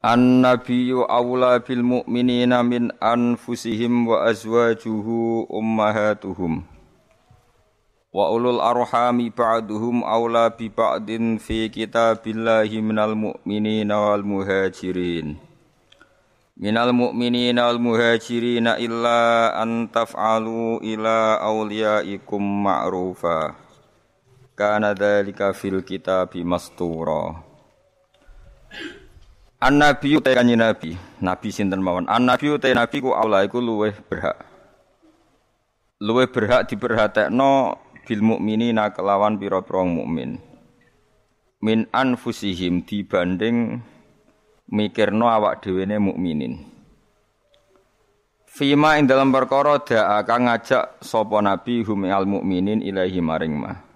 An-nabiyyu awla bil mu'minina min anfusihim wa azwajuhu ummahatuhum. Wa ulul arhami ba'duhum awla bi ba'din fi kitabillahi minal mu'minina wal muhajirin. Minal mu'minina wal muhajirin illa an taf'alu ila awliyaikum ma'rufa. Kana dhalika fil kitabi mastura. An nabi te kanjeng nabi, nabi sinten mawon. An nabi te nabi ku Allah iku luweh berhak. Luweh berhak diperhatekno bil mukminina kelawan pira-pira mukmin. Min anfusihim dibanding mikirno awak dhewe ne mukminin. Fima ing dalam perkara da'a kang ngajak sapa nabi hum al mukminin ilahi maring mah.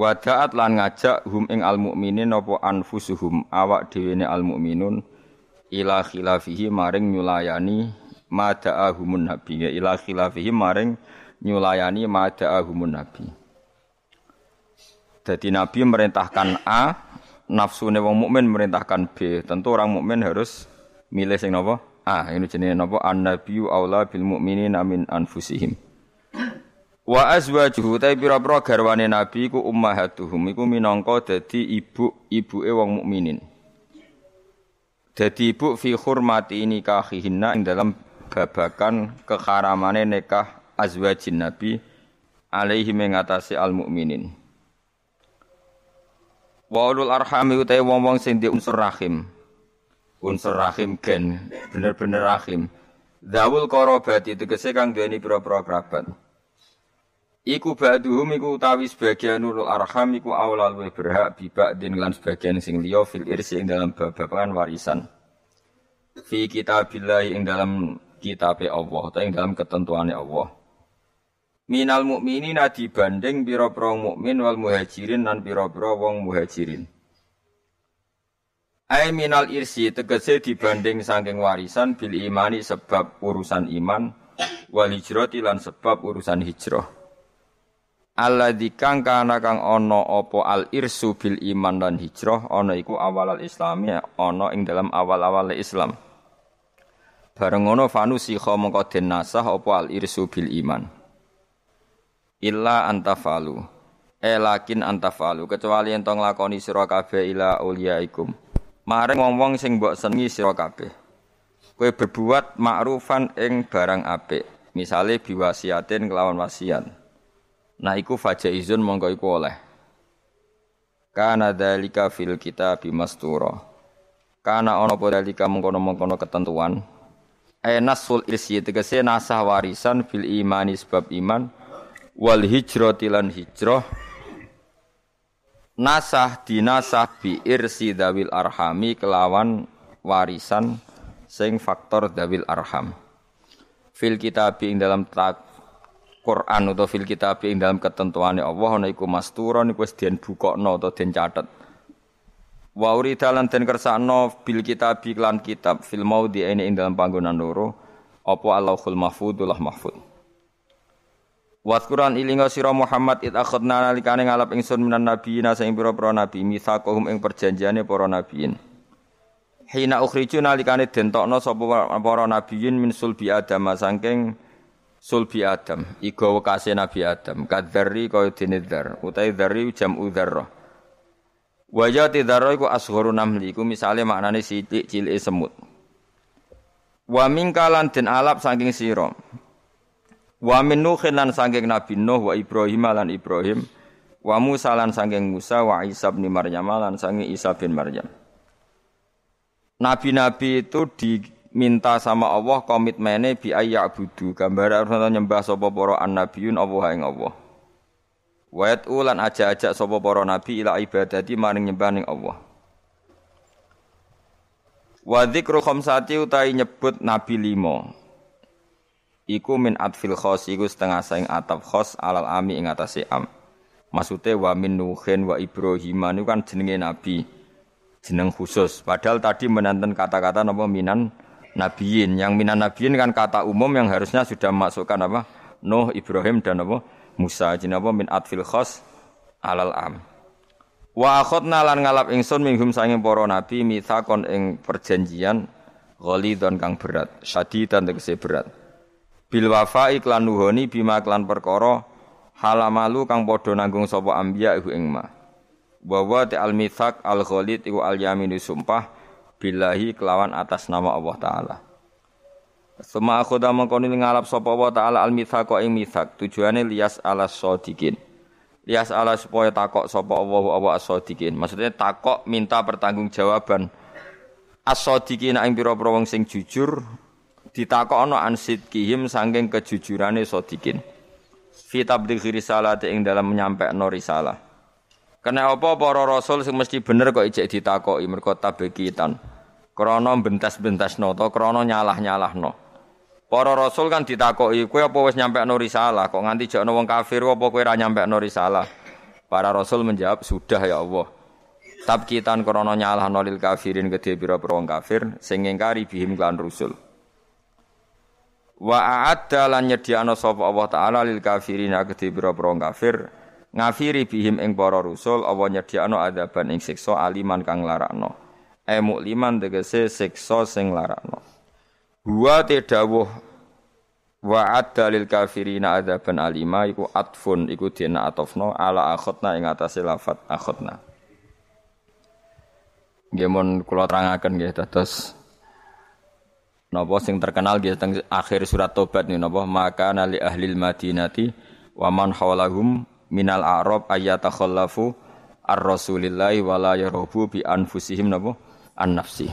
Wadaat lan ngajak hum ing al mukminin apa anfusuhum awak dhewe al mukminun ila khilafihi maring nyulayani mada'ahumun nabi ya ila khilafihi maring nyulayani mada'ahumun nabi. Jadi nabi merintahkan A, nafsune wong mukmin merintahkan B. Tentu orang mukmin harus milih sing napa? A. Ini jenenge napa? An-nabiyyu aula bil mukminina min anfusihim. Wa azwajuhu ta pira-pira garwane Nabi iku ummahatuhum iku minangka dadi ibu-ibuke wong mukminin. Dadi ibu fi hurmati nikahihinna ing dalam babakan keharamane nikah azwajin Nabi alaihi mengatasi al mukminin. Wa ulul arhami utai wong-wong sing di unsur rahim. Unsur rahim gen bener-bener rahim. Zawul korobati tegese kang duweni pira-pira kerabat. Iku ba'duhum iku utawi sebagian nurul arham iku awal luwih berhak bibak din lan sebagian sing liya fil irsi ing dalam babakan warisan. Fi kitabillah ing dalam kitabe Allah atau ing dalam ketentuane Allah. Minal mukminin dibanding pira-pira mukmin wal muhajirin lan pira-pira wong muhajirin. Ai minal irsi tegese dibanding saking warisan bil imani sebab urusan iman wal hijrati lan sebab urusan hijrah. Alladzi kang kana kang ana apa al irsu bil iman dan hijrah ana iku awal al islami ana ing dalam awal-awal Islam. Bareng ngono fanusikha mongko den nasah apa al irsu bil iman. Illa antafalu. E lakin antafalu kecuali ento nglakoni sira kabeh ila auliyaikum. Maring wong-wong sing mbok senengi sira kabeh. Kowe berbuat ma'rufan ing barang apik. Misale biwasiatin kelawan wasiat Nah iku fajaizun mongko iku oleh. Kana dalika fil kita bimastura. Kana ono apa dalika mengkono-mengkono ketentuan. Enasul irsi tegese nasah warisan fil imani sebab iman wal hijrati lan hijrah nasah dinasah bi irsi dawil arhami kelawan warisan sing faktor dawil arham fil kitabi ing dalam tak Quran atau fil kitab ing dalam ketentuane Allah ana iku masturon iku wis den bukokno atau den catet. Wa urida lan den kersakno bil kitab lan kitab fil maudi ini ing dalam panggonan loro apa Allahul mahfudullah mahfud. Waskuran ilinga sira Muhammad it akhadna nalikane ngalap ingsun minan nabiyina sing pira-pira nabi mitsaqahum ing perjanjiane para nabiyin. Hina ukhriju nalikane den tokno sapa para nabiyin min sulbi Adam saking sulbi Adam, iku wekase Nabi Adam, kadzarri kaya dene dzar, utahe dzarri jam'u dzarrah. Wajah dzarrah iku asgharu namli, iku misale maknane sithik cilike semut. Wa mingkalan den alap saking sira. Wa min nuhin lan saking Nabi Nuh wa Ibrahim lan Ibrahim. Wa Musa lan saking Musa wa Isa bin Maryam lan saking Isa bin Maryam. Nabi-nabi itu di minta sama Allah komitmennya bi budu gambar harus nyembah sapa para annabiyun Allah ing Allah wa ulan aja-aja sapa para nabi ila ibadati maring nyembah ning Allah Wa dzikru khamsati utai nyebut nabi limo. Iku min atfil khos iku setengah saing atap khos alal ami ing atase am. Maksudnya wa min Nuhin wa Ibrahim itu kan jenenge nabi. Jeneng khusus. Padahal tadi menanten kata-kata napa minan nabiyin. Yang minan nabiyin kan kata umum yang harusnya sudah masukkan apa? Nuh, Ibrahim dan apa? Musa. Jeneng apa min atfil khos alal am. Wa akhadna lan ngalap ingsun minhum sanging para nabi mitsakon ing perjanjian ghalidon kang berat, syadidan tegese berat. Bil wafa iklan nuhoni bima klan perkara halamalu kang padha nanggung sapa anbiya iku ing ma. Wa wa al mitsak al ghalid iku al yaminu sumpah billahi kelawan atas nama Allah taala. Suma akhoda mengkoni ngalap sapa Allah taala al mitsak ing mitsak tujuane lias ala sodikin. Lias ala supaya takok sapa Allah Allah as-sadiqin. Maksudnya takok minta pertanggungjawaban as-sadiqin ing pira-pira wong sing jujur ditakokno an sidqihim saking kejujurane sadikin fi tablighi risalati ing dalam menyampaikan risalah Kena apa para rasul sing mesti bener kok ijek ditakoki mergo tabekitan. Krana bentas-bentasno to krana nyalah-nyalahno. Para rasul kan ditakoki, kowe apa wis nyampekno risalah kok nganti jekno wong kafir apa kowe ora nyampekno risalah? Para rasul menjawab, "Sudah ya Allah." Tabkitan krana nyalahno lil kafirin kedhe pira-pira wong kafir sing ngingkari bihim lan rusul. Wa a'adda lan nyediakno sapa Allah taala lil kafirina kedhe pira-pira kafir ngafiri bihim ing para rusul Allah nyediakno adaban ing siksa aliman kang larakno. E mukliman tegese siksa sing larakno. Wa tedawuh wa adda lil kafirina adaban alima iku atfun iku dina atofno ala akhotna ing atase lafat akhotna. Nggih mun kula terangaken nggih dados Napa sing terkenal di teng akhir surat Tobat nih napa maka nali ahli madinati wa man hawlahum minal a'rab ayatakhallafu ar rasulillahi wala yarubu bi anfusihim napa an nafsi.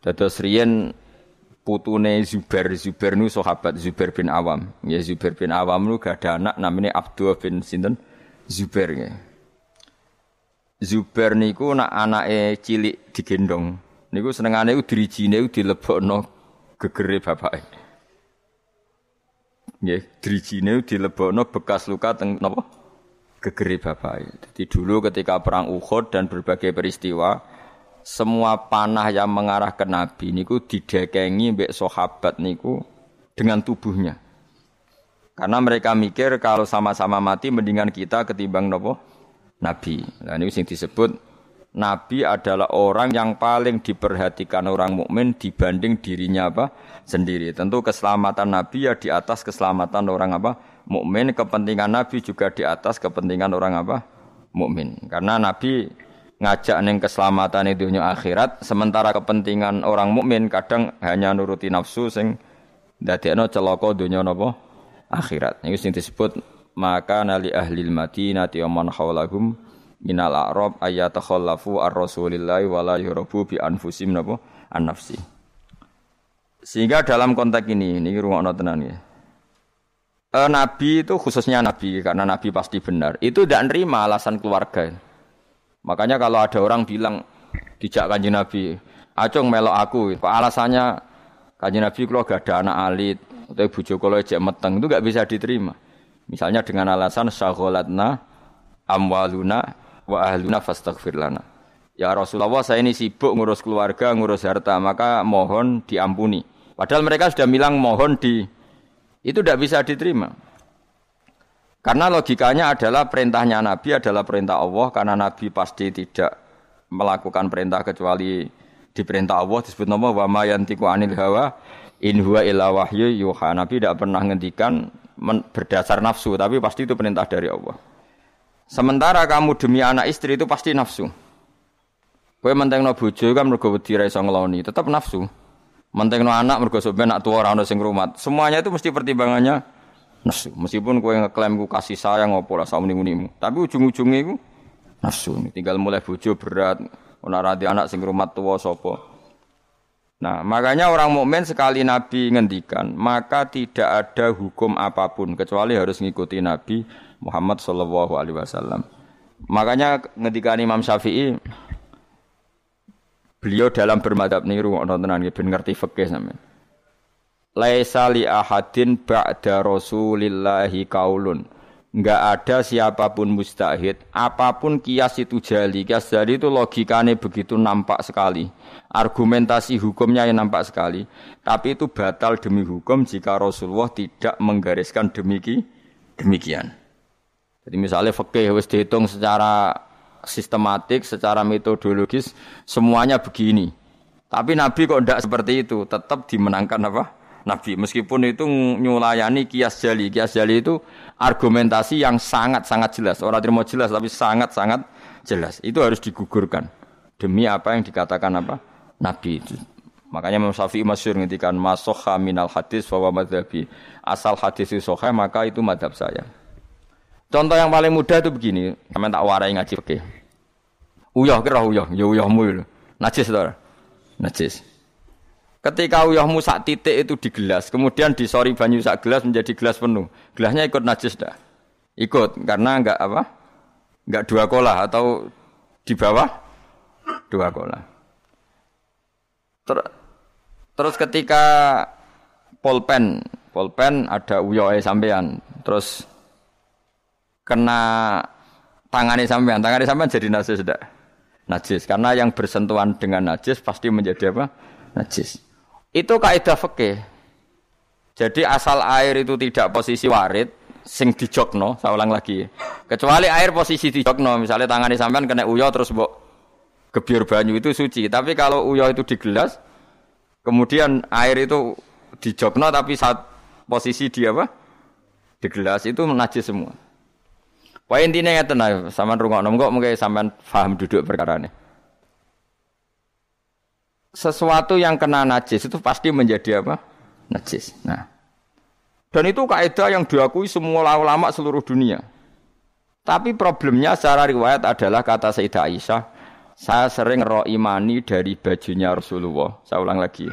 Dados riyen putune Zubair Zubair nu sahabat Zubair bin Awam. Ya Zubair bin Awam nu gak ada anak namanya Abdul bin sinten Zubair ya. Zubair niku nak anake cilik digendong niku senengane ku drijine ku dilebokno gegere bapake. Nggih, drijine dilebokno bekas luka teng napa? Gegere bapake. Jadi dulu ketika perang Uhud dan berbagai peristiwa semua panah yang mengarah ke Nabi niku didekengi mbek sahabat niku dengan tubuhnya. Karena mereka mikir kalau sama-sama mati mendingan kita ketimbang nopo Nabi. Nah ini sing disebut Nabi adalah orang yang paling diperhatikan orang mukmin dibanding dirinya apa sendiri. Tentu keselamatan Nabi ya di atas keselamatan orang apa mukmin. Kepentingan Nabi juga di atas kepentingan orang apa mukmin. Karena Nabi ngajak neng keselamatan itu dunia akhirat, sementara kepentingan orang mukmin kadang hanya nuruti nafsu sing dadekno celaka dunia napa akhirat. Ini sing disebut maka nali ahli madinati wa man haulahum minal a'rab ayatakhallafu ar-rasulillahi wa la yurabu bi anfusim napa an nafsi. Sehingga dalam konteks ini, ini rungokno tenan ya. E, nabi itu khususnya nabi karena nabi pasti benar. Itu tidak nerima alasan keluarga. Makanya kalau ada orang bilang dijak kanjeng nabi, acung melok aku, kok alasannya kanjeng nabi kalau gak ada anak alit atau bojo kalau ejek meteng itu gak bisa diterima. Misalnya dengan alasan syagholatna amwaluna wa ahluna fastaghfir lana. Ya Rasulullah saya ini sibuk ngurus keluarga, ngurus harta, maka mohon diampuni. Padahal mereka sudah bilang mohon di itu tidak bisa diterima. Karena logikanya adalah perintahnya Nabi adalah perintah Allah karena Nabi pasti tidak melakukan perintah kecuali diperintah Allah disebut nama wa ma anil hawa in huwa illa wahyu yuha. Nabi tidak pernah ngendikan berdasar nafsu tapi pasti itu perintah dari Allah. Sementara kamu demi anak istri itu pasti nafsu. Kowe mentengno bojo kan mergo wedi ra iso ngeloni, tetap nafsu. Mentengno anak mergo sok nak tuwa ora ono sing rumat. Semuanya itu mesti pertimbangannya nafsu. Meskipun kowe ngeklaim ku kasih sayang opo lah sak muni Tapi ujung-ujungnya iku nafsu. Tinggal mulai bojo berat, ora radi anak sing rumat tuwa sapa. Nah, makanya orang mukmin sekali Nabi ngendikan, maka tidak ada hukum apa pun kecuali harus ngikuti Nabi Muhammad Shallallahu Alaihi Wasallam. Makanya ketika Imam Syafi'i Beliau dalam bermadhab niru ono tenan ben ngerti fikih sampean. Laisa li ahadin ba'da Rasulillahi kaulun. Enggak ada siapa pun mustahid, apa pun kias itu jali. Kias jali itu logikanya begitu nampak sekali. Argumentasi hukumnya yang nampak sekali. Tapi itu batal demi hukum jika Rasulullah tidak menggariskan demiki, demikian. Jadi misalnya fikih wis dihitung secara sistematik, secara metodologis semuanya begini. Tapi Nabi kok tidak seperti itu, tetap dimenangkan apa? Nabi. Meskipun itu nyulayani kias jali. Kias jali itu argumentasi yang sangat-sangat jelas. Orang terima jelas tapi sangat-sangat jelas. Itu harus digugurkan. Demi apa yang dikatakan apa? Nabi itu. Makanya Imam Syafi'i masyur ngintikan masoha minal hadis bahwa madhabi. Asal hadis itu maka itu madhab saya. Contoh yang paling mudah itu begini. Kami tak warai ngaji oke. Uyah kira uyah. Ya uyahmu. Najis itu. Najis. Ketika uyahmu sak titik itu di gelas, kemudian disori banyu sak gelas menjadi gelas penuh. Gelasnya ikut najis dah. Ikut karena enggak apa? Enggak dua kolah atau di bawah dua kolah. Ter terus ketika polpen, polpen ada uyoe sampean, terus kena tangannya sampean, tangannya sampean jadi najis dah. Najis karena yang bersentuhan dengan najis pasti menjadi apa? Najis. Itu kaidah fikih. Jadi asal air itu tidak posisi warid, sing dijokno, saya ulang lagi. Kecuali air posisi dijokno, misalnya tangan sampean kena uyo terus mbok gebyur banyu itu suci. Tapi kalau uyo itu di gelas, kemudian air itu dijokno tapi saat posisi dia apa? Di gelas itu najis semua. Poin intinya ya tenang, sama rungokno kok mungkin sampean paham duduk perkara ini sesuatu yang kena najis itu pasti menjadi apa? Najis. Nah, dan itu kaidah yang diakui semua ulama seluruh dunia. Tapi problemnya secara riwayat adalah kata Sayyidah Aisyah, saya sering roh imani dari bajunya Rasulullah. Saya ulang lagi.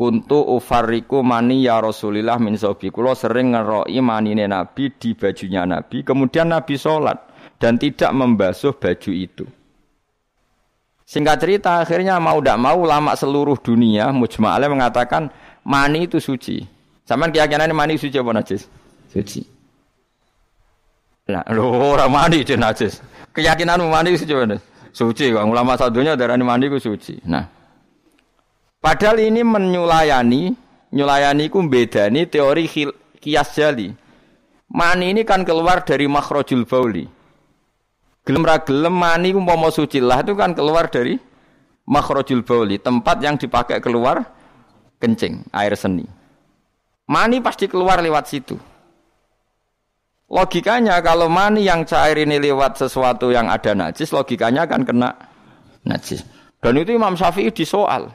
Kuntu ufariku mani ya Rasulillah min sobi. Kulo sering ngeroi manine Nabi di bajunya Nabi. Kemudian Nabi sholat dan tidak membasuh baju itu. Singkat cerita akhirnya mau tidak mau lama seluruh dunia mujma'ale mengatakan mani itu suci. Zaman keyakinan mani suci apa najis? Suci. Nah, lo orang mani itu najis. Keyakinan mani suci apa? Suci. Ulama satunya darah mani itu suci. Nah, padahal ini menyulayani, nyulayani ku beda ini teori kias jali. Mani ini kan keluar dari makhrajul bauli. Gelem ra gelem mani umpama suci lah itu kan keluar dari makhrajul bauli, tempat yang dipakai keluar kencing, air seni. Mani pasti keluar lewat situ. Logikanya kalau mani yang cair ini lewat sesuatu yang ada najis, logikanya akan kena najis. Dan itu Imam Syafi'i disoal.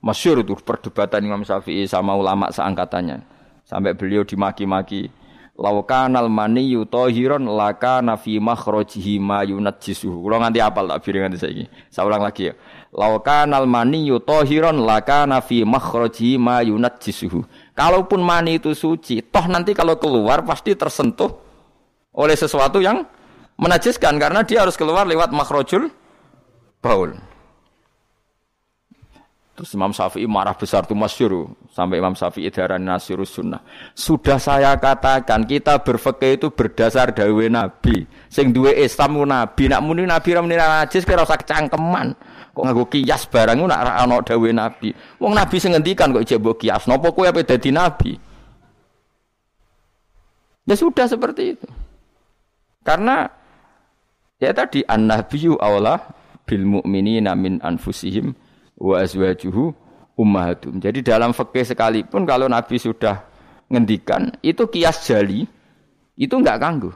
Masyur itu perdebatan Imam Syafi'i sama ulama seangkatannya. Sampai beliau dimaki-maki Laukanal mani yutohiron laka nafi makhrojihi ma yunajjisuhu. Kula nganti apal tak biring nganti saiki. Saya ulang lagi ya. Laukanal mani yutohiron laka nafi makhrojihi ma yunajjisuhu. Kalaupun mani itu suci, toh nanti kalau keluar pasti tersentuh oleh sesuatu yang menajiskan karena dia harus keluar lewat makhrajul baul. Terus Imam Syafi'i marah besar tuh masyur sampai Imam Syafi'i darah nasirus sunnah. Sudah saya katakan kita berfekih itu berdasar dawe Nabi. Sing duwe Islam Nabi, nak muni Nabi ra muni najis kira usah kecangkeman. Kok nganggo kias barang nak ra ana dawe Nabi. Wong Nabi sing ngendikan kok mbok kias. Napa kowe ape dadi nabi? Ya sudah seperti itu. Karena ya tadi an-nabiyyu aula bil mu'minina min anfusihim wa azwajuhu ummahatum. Jadi dalam fikih sekalipun kalau Nabi sudah ngendikan itu kias jali itu enggak ganggu.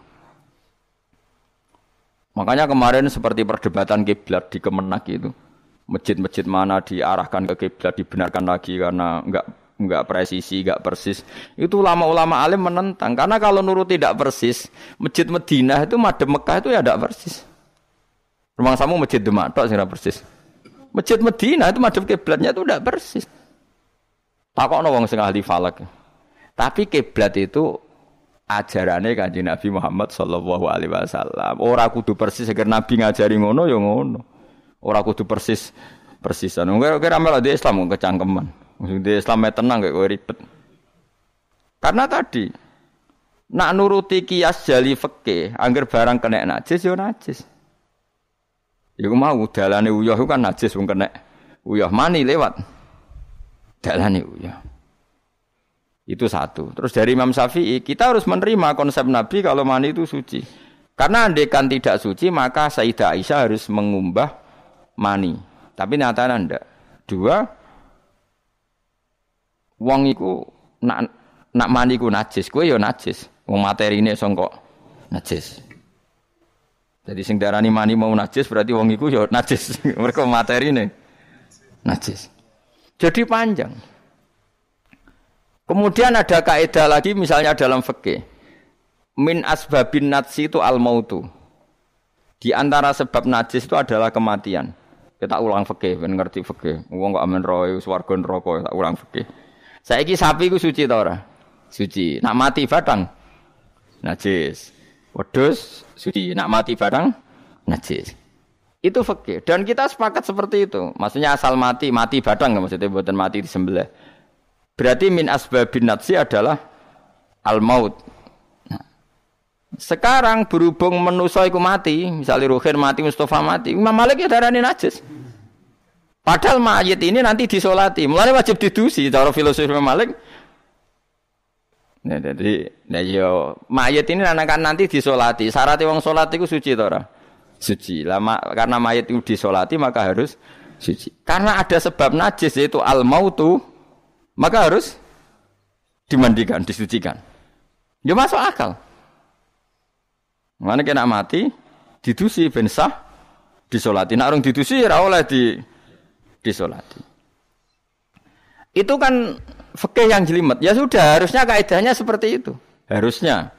Makanya kemarin seperti perdebatan kiblat di Kemenak itu. Masjid-masjid mana diarahkan ke kiblat dibenarkan lagi karena enggak enggak presisi, enggak persis. Itu ulama-ulama alim menentang karena kalau nurut tidak persis, masjid Madinah itu madem Mekah itu ya enggak persis. Rumah samu masjid Demak tok persis. Masjid Medina itu madhep kiblatnya itu tidak persis. Takokno wong sing ahli falak. Tapi kiblat itu ajarannya kanjeng Nabi Muhammad sallallahu alaihi wasallam. Ora kudu persis agar Nabi ngajari ngono ya ngono. Ora kudu persis persisan. Kira kira malah di Islam kecangkeman. Di Islam tenang gak ribet. Karena tadi nak nuruti kias jali feke, angger barang kena najis yo najis. Iku mau dalane uyah kan najis wong kena uyah mani lewat. Dalane uyah. Itu satu. Terus dari Imam Syafi'i, kita harus menerima konsep Nabi kalau mani itu suci. Karena andekan tidak suci, maka Sayyidah Aisyah harus mengumbah mani. Tapi nyatanya ndak. Dua, wong iku nak nak mani ku najis, kue yo najis. Wong materi ini songkok najis. Jadi sing darani mani mau najis berarti wong iku yo najis. Mereka ini najis. Jadi panjang. Kemudian ada kaidah lagi misalnya dalam fikih. Min asbabin najsi itu al mautu. Di antara sebab najis itu adalah kematian. Kita ulang fikih, ben ngerti fikih. Wong kok amen roy swarga neraka, tak ulang fikih. Saiki sapi ku suci ta ora? Suci. Nak mati badang najis. Wedus suci, nak mati barang najis. Itu fakir dan kita sepakat seperti itu. Maksudnya asal mati, mati badang maksudnya buatan mati di sebelah. Berarti min asbabin najsi adalah al maut. Nah, sekarang berhubung menusa iku mati, misalnya Ruhin mati, Mustafa mati, Imam Malik ya darani najis. Padahal mayit ini nanti disolati, mulai wajib didusi. Cara filosofi Imam Malik, Nah, jadi, nah yo mayat ini anak nanti disolati. Syarat wong solat itu suci tora, Suci. Lama karena mayat itu disolati maka harus suci. Karena ada sebab najis yaitu al mautu, maka harus dimandikan, disucikan. Yo masuk akal. Mana kena mati, didusi bensah, disolati. Nak orang didusi ya oleh di disolati. Itu kan fikih yang jelimet. Ya sudah, harusnya kaidahnya seperti itu. Harusnya.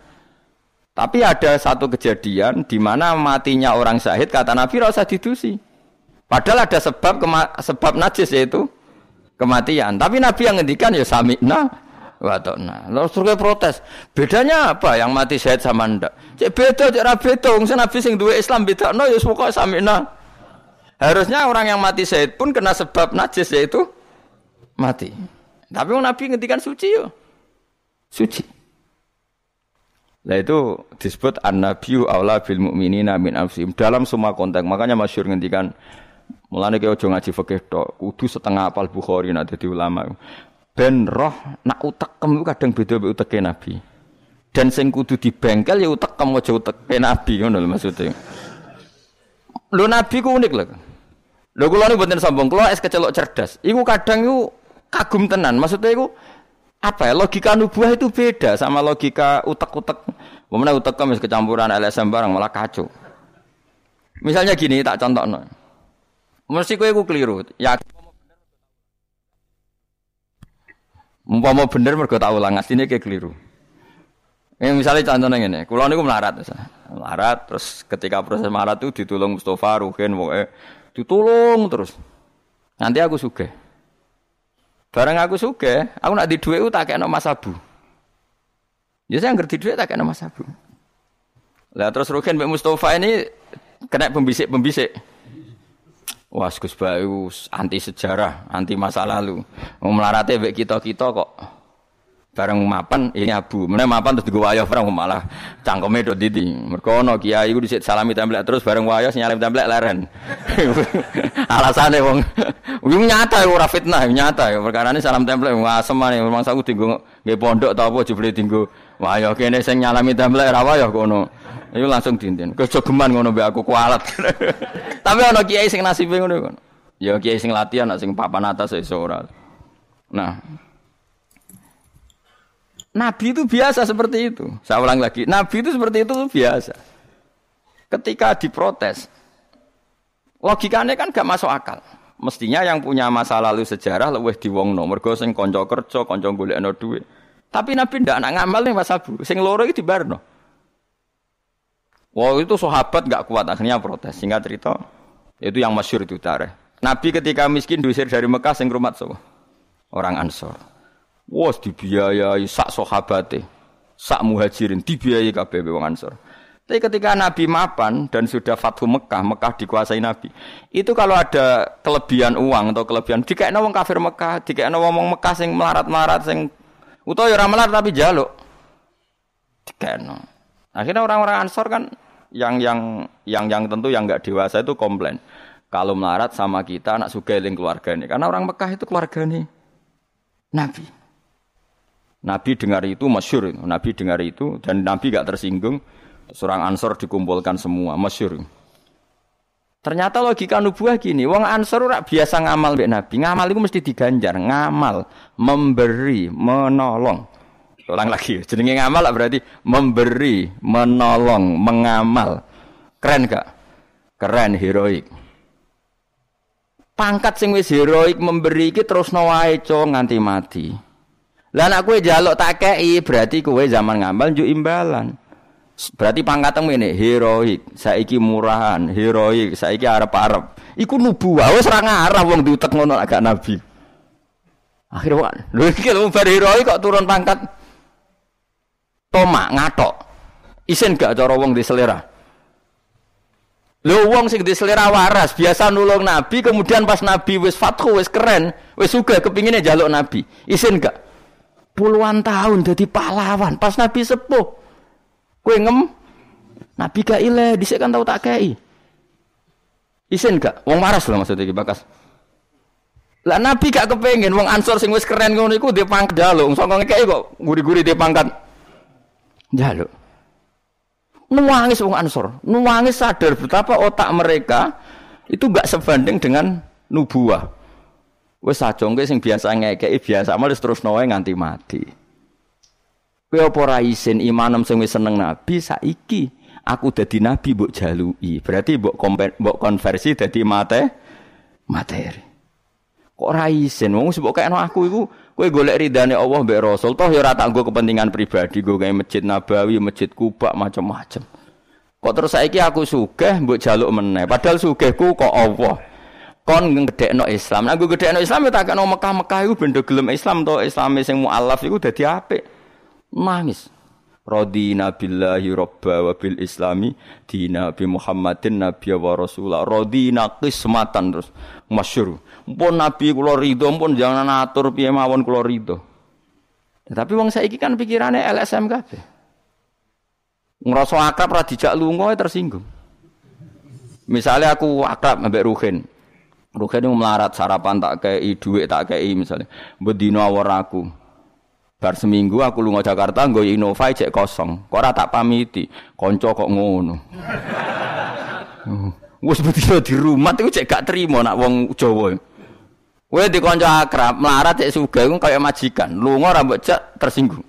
Tapi ada satu kejadian di mana matinya orang syahid kata Nabi rasa didusi. Padahal ada sebab sebab najis yaitu kematian. Tapi Nabi yang ngendikan ya sami'na wa. Lalu suruh protes. Bedanya apa yang mati syahid sama ndak? Cek beda, cek beda. Wong Nabi sing duwe Islam beda no ya pokoke sami'na. Harusnya orang yang mati syahid pun kena sebab najis yaitu mati. Tapi Nabi ngendikan suci yo. Suci. Nah itu disebut an-nabiyyu aula bil mu'minina min anfusihim dalam semua konteks. Makanya masyhur ngendikan mulane kowe aja ngaji fikih tok, kudu setengah apal Bukhari nak dadi ulama. Ben roh nak utekem kadang beda mbek uteke Nabi. Dan sing kudu dibengkel ya utekem aja uteke Nabi ngono lho maksudnya. Lho Nabi ku unik lho. Lho kula niku mboten sombong, kula es kecelok cerdas. Iku kadang iku kagum tenan. Maksudnya itu apa ya? Logika nubuah itu beda sama logika utek-utek. Mana utek kamis kecampuran LSM barang malah kacau. Misalnya gini, tak contoh no. Mesti kue keliru. Ya. Umpama bener mergo tak ulang asline kayak keliru. Eh, misalnya contohnya ini, kulo niku melarat, melarat, terus ketika proses melarat itu ditolong Mustafa, Ruhin, pokoknya ditolong terus. Nanti aku suge. Barang aku suge, aku nak di duit tak kayak Mas Abu. Ya saya ngerti duit tak kayak Mas Abu. Lah terus Rukin Mbak Mustafa ini kena pembisik-pembisik. Wah, Gus anti sejarah, anti masa lalu. Mau melarate mbek kita-kita kok bareng mapan ini abu. Mana mapan terus digawa wayah bareng malah cangkeme dot didi. Mereka no kiai gue disit salami templek terus bareng wayah sinyalim templek leren. Alasannya wong. Wong nyata ya ora fitnah nyata ya. Perkara ini salam templek ngasem nih memang saya tinggal nggak pondok tau apa jebule tinggal wayah kene sing nyalami templek ra wayah kono itu langsung dinten. Kejogeman ngono mbek aku kualat. Tapi ono kiai sing nasibe ngono ya kiai sing latihan sing papan atas iso ora. Nah Nabi itu biasa seperti itu. Saya ulang lagi, Nabi itu seperti itu biasa. Ketika diprotes, logikanya kan gak masuk akal. Mestinya yang punya masa lalu sejarah lebih diwongno, mergo sing kanca kerja, kanca golekno duit. Tapi Nabi ndak nak ngamal nih Mas Abu, sing loro iki dibarno. Wah itu sahabat gak kuat akhirnya protes. Singkat cerita, itu yang masyur itu tareh. Nabi ketika miskin diusir dari Mekah sing rumah so, orang Ansor. Wes dibiayai sak sahabate, sak muhajirin dibiayai kabeh wong Ansor. Tapi ketika Nabi mapan dan sudah Fathu Mekah, Mekah dikuasai Nabi, itu kalau ada kelebihan uang atau kelebihan, jika wong kafir Mekah, jika wong Mekah sing melarat-melarat, sing utawa ya melarat tapi jaluk, dikekno. Akhirnya orang-orang Ansor kan yang yang yang yang tentu yang nggak dewasa itu komplain. Kalau melarat sama kita anak suka keluarga ini, karena orang Mekah itu keluarga nih Nabi. Nabi dengar itu masyur, Nabi dengar itu dan Nabi gak tersinggung. Seorang Ansor dikumpulkan semua, masyur. Ternyata logika nubuah gini, wong Ansor ora biasa ngamal mbek Nabi. Ngamal itu mesti diganjar, ngamal, memberi, menolong. Ulang lagi, jenenge ngamal berarti memberi, menolong, mengamal. Keren gak? Keren, heroik. Pangkat sing wis heroik memberi iki terus wae nganti mati. Lah nek kowe njaluk tak kei berarti kowe zaman ngamal njuk imbalan. Berarti pangkatmu ini heroik, saiki murahan, heroik, saiki arep-arep. Iku nubuah wis ora ngarah wong diutek ngono agak nabi. Akhirnya lho iki lho heroik kok turun pangkat. Toma ngatok. Isin gak cara wong di selera? Lho wong sing di selera waras, biasa nulung nabi, kemudian pas nabi wis fathu wis keren, wis suka kepinginnya jaluk nabi. Isin gak? Puluhan tahun jadi pahlawan, pas nabi sepuh. Kue ngem, Nabi gak ile, dhisik kan tau tak kei. Isin gak? Wong waras lho maksudnya bakas. Lah Nabi gak kepengen wong Ansor sing wis keren ngono iku dia pangkat jaluk, sok ngekeki kok guri-guri dia pangkat jaluk. Nuangis wong Ansor, nuangis sadar betapa otak mereka itu gak sebanding dengan nubuah. Wes sajongke sing biasa ngekeki biasa malah terus nawae nganti mati. Kowe apa ora isin imanem sing wis seneng nabi saiki aku dadi nabi mbok jaluki. Berarti mbok mbok konversi dadi mate materi. Kok ora isin wong sebab kayakno aku iku kowe golek ridane Allah mbek Rasul toh ya ora tak kepentingan pribadi gue kayak masjid Nabawi, masjid Kuba macam-macam. Kok terus saiki aku sugih mbok jaluk meneh. Padahal sugihku kok Allah. Kon ngedekno Islam. Nah gue gedekno Islam ya tak kena Mekah-Mekah iku benda gelem Islam to Islame sing mualaf iku dadi apik nangis Radina billahi robba wa bil islami dina bi Muhammadin nabi wa rasulah. Radina qismatan terus masyhur. Mpun nabi kula ridho mpun jangan atur piye mawon kula ridho. Ya, tapi wong saiki kan pikirannya LSM kabeh. Ngrasa akrab ra dijak lunga tersinggung. Misalnya aku akrab ambek Ruhin. Ruhin melarat sarapan tak kei duit tak kei misalnya. Bedino awor aku. Bar seminggu aku lunga Jakarta nggo Innova cek kosong. Kok tak pamiti. Kanca kok ngono. Wes bedino di rumah iku cek gak trimo nak wong Jawa. Kowe di kanca akrab, melarat cek sugih iku kaya majikan. Lunga ora mbok cek tersinggung.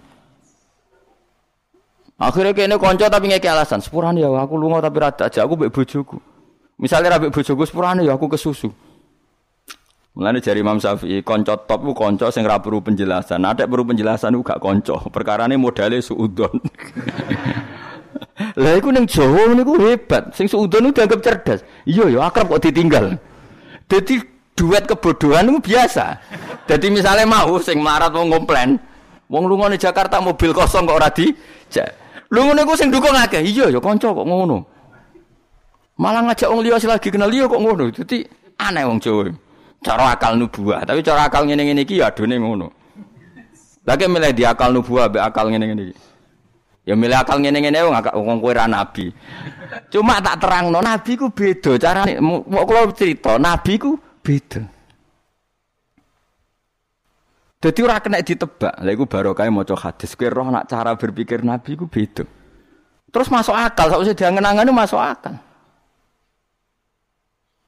Akhirnya kene kanca tapi ngeki alasan, sepurane ya aku lunga tapi rada aja aku mbek bojoku. Misalnya ra mbek bojoku sepurane ya aku kesusu. Mulane jari Imam Syafi'i, kanca top ku kanca sing ora perlu penjelasan. Ada perlu penjelasan ku gak kanca. Perkarane modale suudon. Lah iku ning Jawa niku hebat. Sing suudon itu dianggap cerdas. Iya ya akrab kok ditinggal. Jadi duet kebodohan itu biasa. Jadi misalnya mau sing melarat mau ngomplain, wong lunga di Jakarta mobil kosong kok ora di. Lu ngono iku sing dukung akeh. Iya ya kanca kok ngono. Malah ngajak wong liya lagi kenal liya kok ngono. Dadi aneh wong Jawa. Cara akal nubuah tapi cara akal ngene ngene iki ya adone ngono lagi milih di akal nubuah be akal ngene ngene ya milih akal ngene ngene wong wong kowe nabi cuma tak terangno nabi ku beda carane mau kula cerita nabi ku beda Jadi ora kena ditebak. Lha iku barokah maca hadis. Kowe roh nak cara berpikir Nabi ku beda. Terus masuk akal, sausé diangen-angene masuk akal.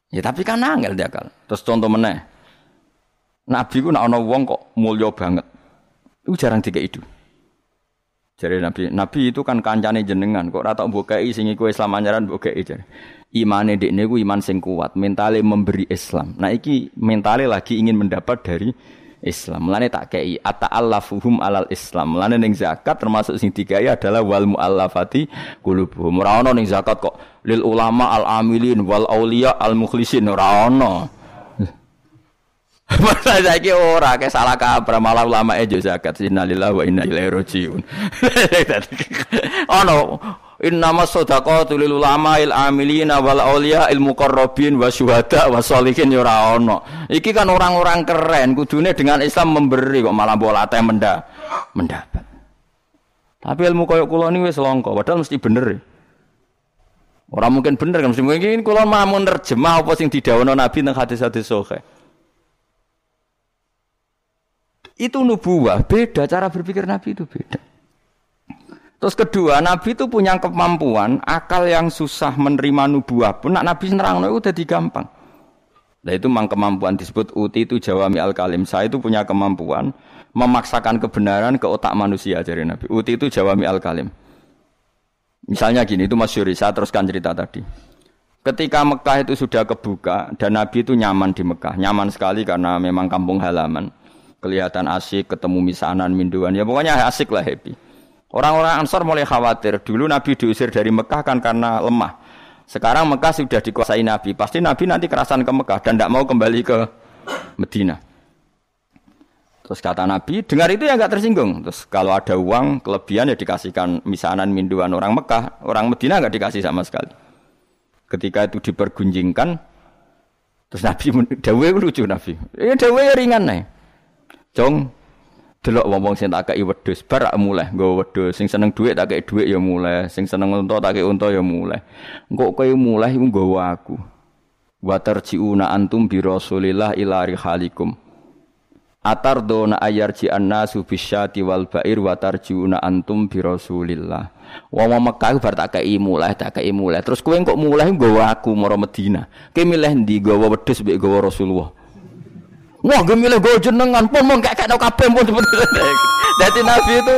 Ya tapi kan angel dia kan. Terus contoh meneh. Nabi ku nak ana wong kok mulya banget. Itu jarang tiga itu. Jadi Nabi, Nabi itu kan kancane jenengan, kok ora tak mbokei sing iku Islam anyaran mbokei jare. Imane ku iman sing kuat, mentale memberi Islam. Nah iki mentale lagi ingin mendapat dari Islam. Mulane tak kei ata'allafuhum alal Islam. Mulane ning zakat termasuk sing digawe adalah wal muallafati qulubuhum. Ora ono ning zakat kok lil ulama al amilin wal aulia al mukhlisin ora ono. Masa saiki ora ke salah kabar malah ulama e zakat innalillahi wa inna ilaihi rajiun. Ono Innama shadaqatu lil ulama il amilina wal auliya il muqarrabin wa syuhada wa sholihin ya ora ono. Iki kan orang-orang keren kudune dengan Islam memberi kok malah bola teh menda mendapat. Tapi ilmu koyo kula ini wis langka, padahal mesti bener. Orang mungkin bener kan mesti mungkin kula mau nerjemah apa sing didhawuhna Nabi teng hadis-hadis sahih. Itu nubuah, beda cara berpikir Nabi itu beda. Terus kedua, Nabi itu punya kemampuan akal yang susah menerima nubuah pun nak Nabi nerang itu udah gampang. Nah itu memang kemampuan disebut uti itu jawami al kalim. Saya itu punya kemampuan memaksakan kebenaran ke otak manusia dari Nabi. Uti itu jawami al kalim. Misalnya gini, itu Mas Yuri, saya teruskan cerita tadi. Ketika Mekah itu sudah kebuka dan Nabi itu nyaman di Mekah, nyaman sekali karena memang kampung halaman, kelihatan asik, ketemu misanan, minduan, ya pokoknya asik lah happy. Orang-orang Ansor mulai khawatir. Dulu Nabi diusir dari Mekah kan karena lemah. Sekarang Mekah sudah dikuasai Nabi. Pasti Nabi nanti kerasan ke Mekah dan tidak mau kembali ke Medina. Terus kata Nabi, dengar itu ya nggak tersinggung. Terus kalau ada uang kelebihan ya dikasihkan misanan minduan orang Mekah, orang Medina nggak dikasih sama sekali. Ketika itu dipergunjingkan, terus Nabi dawe lucu Nabi. Ya dawe ringan nih. Jong delok wong-wong sing tak kei wedhus bar mulai nggo wedhus. Sing seneng dhuwit tak kei dhuwit ya mulai sing seneng unta tak kei unta ya mulai. Engko kowe mulai iku nggawa aku. Wa tarjiuna antum bi rasulillah ila rihalikum. Atardona ayarji annasu bisyati wal bair wa tarjiuna antum bi rasulillah. Wong Mekah bar tak kei mulai tak kei mulai. Terus kowe kok mulai nggawa aku mara Madinah kowe milih ndi nggawa wedhus mbek nggawa Rasulullah Wah, gue milih gue jenengan pun mau gak kayak kabeh pun Jadi Nabi itu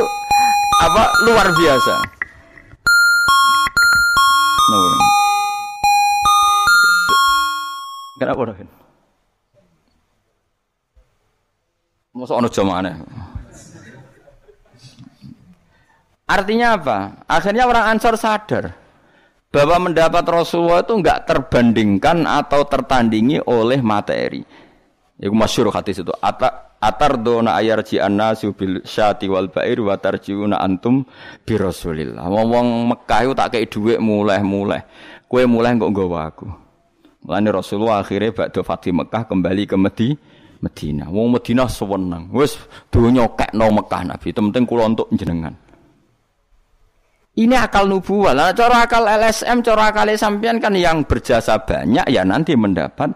apa luar biasa. Nah, Kenapa dah? Masa ono jamaah Artinya apa? Akhirnya orang Ansor sadar bahwa mendapat Rasulullah itu enggak terbandingkan atau tertandingi oleh materi. Iku masyhur hadis itu. Ata atar dona ayarji annasu bil syati wal bair wa tarjiuna antum bi Rasulillah. Wong Mekah itu tak kei dhuwit mulai-mulai. Kue mulai kok nggawa aku. Mulane Rasulullah akhirnya bakdo Fatih Mekah kembali ke Medi Medina. Wong Medina sewenang. Wis donya kekno Mekah Nabi. Penting kula untuk jenengan. Ini akal nubuah. Lah cara akal LSM, cara akal sampean kan yang berjasa banyak ya nanti mendapat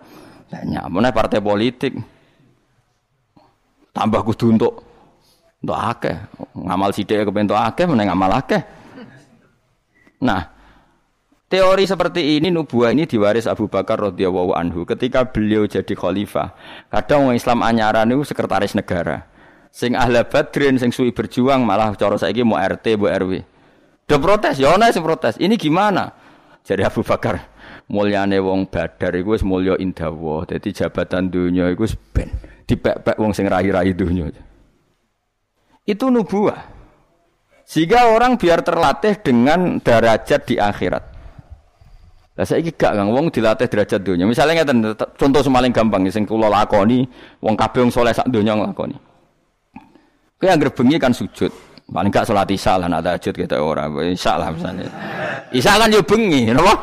banyak. Mana partai politik tambah kudu untuk untuk akeh. Ngamal sithik kepentok akeh meneng ngamal akeh. Nah, teori seperti ini nubuah ini diwaris Abu Bakar radhiyallahu anhu ketika beliau jadi khalifah. Kadang orang Islam anyaran itu sekretaris negara. Sing ahla badrin sing suwi berjuang malah cara saiki mau RT, mau RW. Udah protes, ya ana protes. Ini gimana? Jadi Abu Bakar, mulyane wong badar iku wis mulya indawa. Dadi jabatan dunya iku ben dipek-pek wong sing rahi-rahi dunya. Itu nubuah. Sehingga orang biar terlatih dengan derajat di akhirat. Lah saiki gak Kang wong dilatih derajat dunia. Misalnya ngeten contoh semaling gampang sing kula lakoni, wong kabeh wong saleh sak donya nglakoni. Kowe anggere bengi kan sujud. Paling gak salat isya lah nak tahajud kita ora. Isya lah misalnya. Isya kan yo bengi, napa?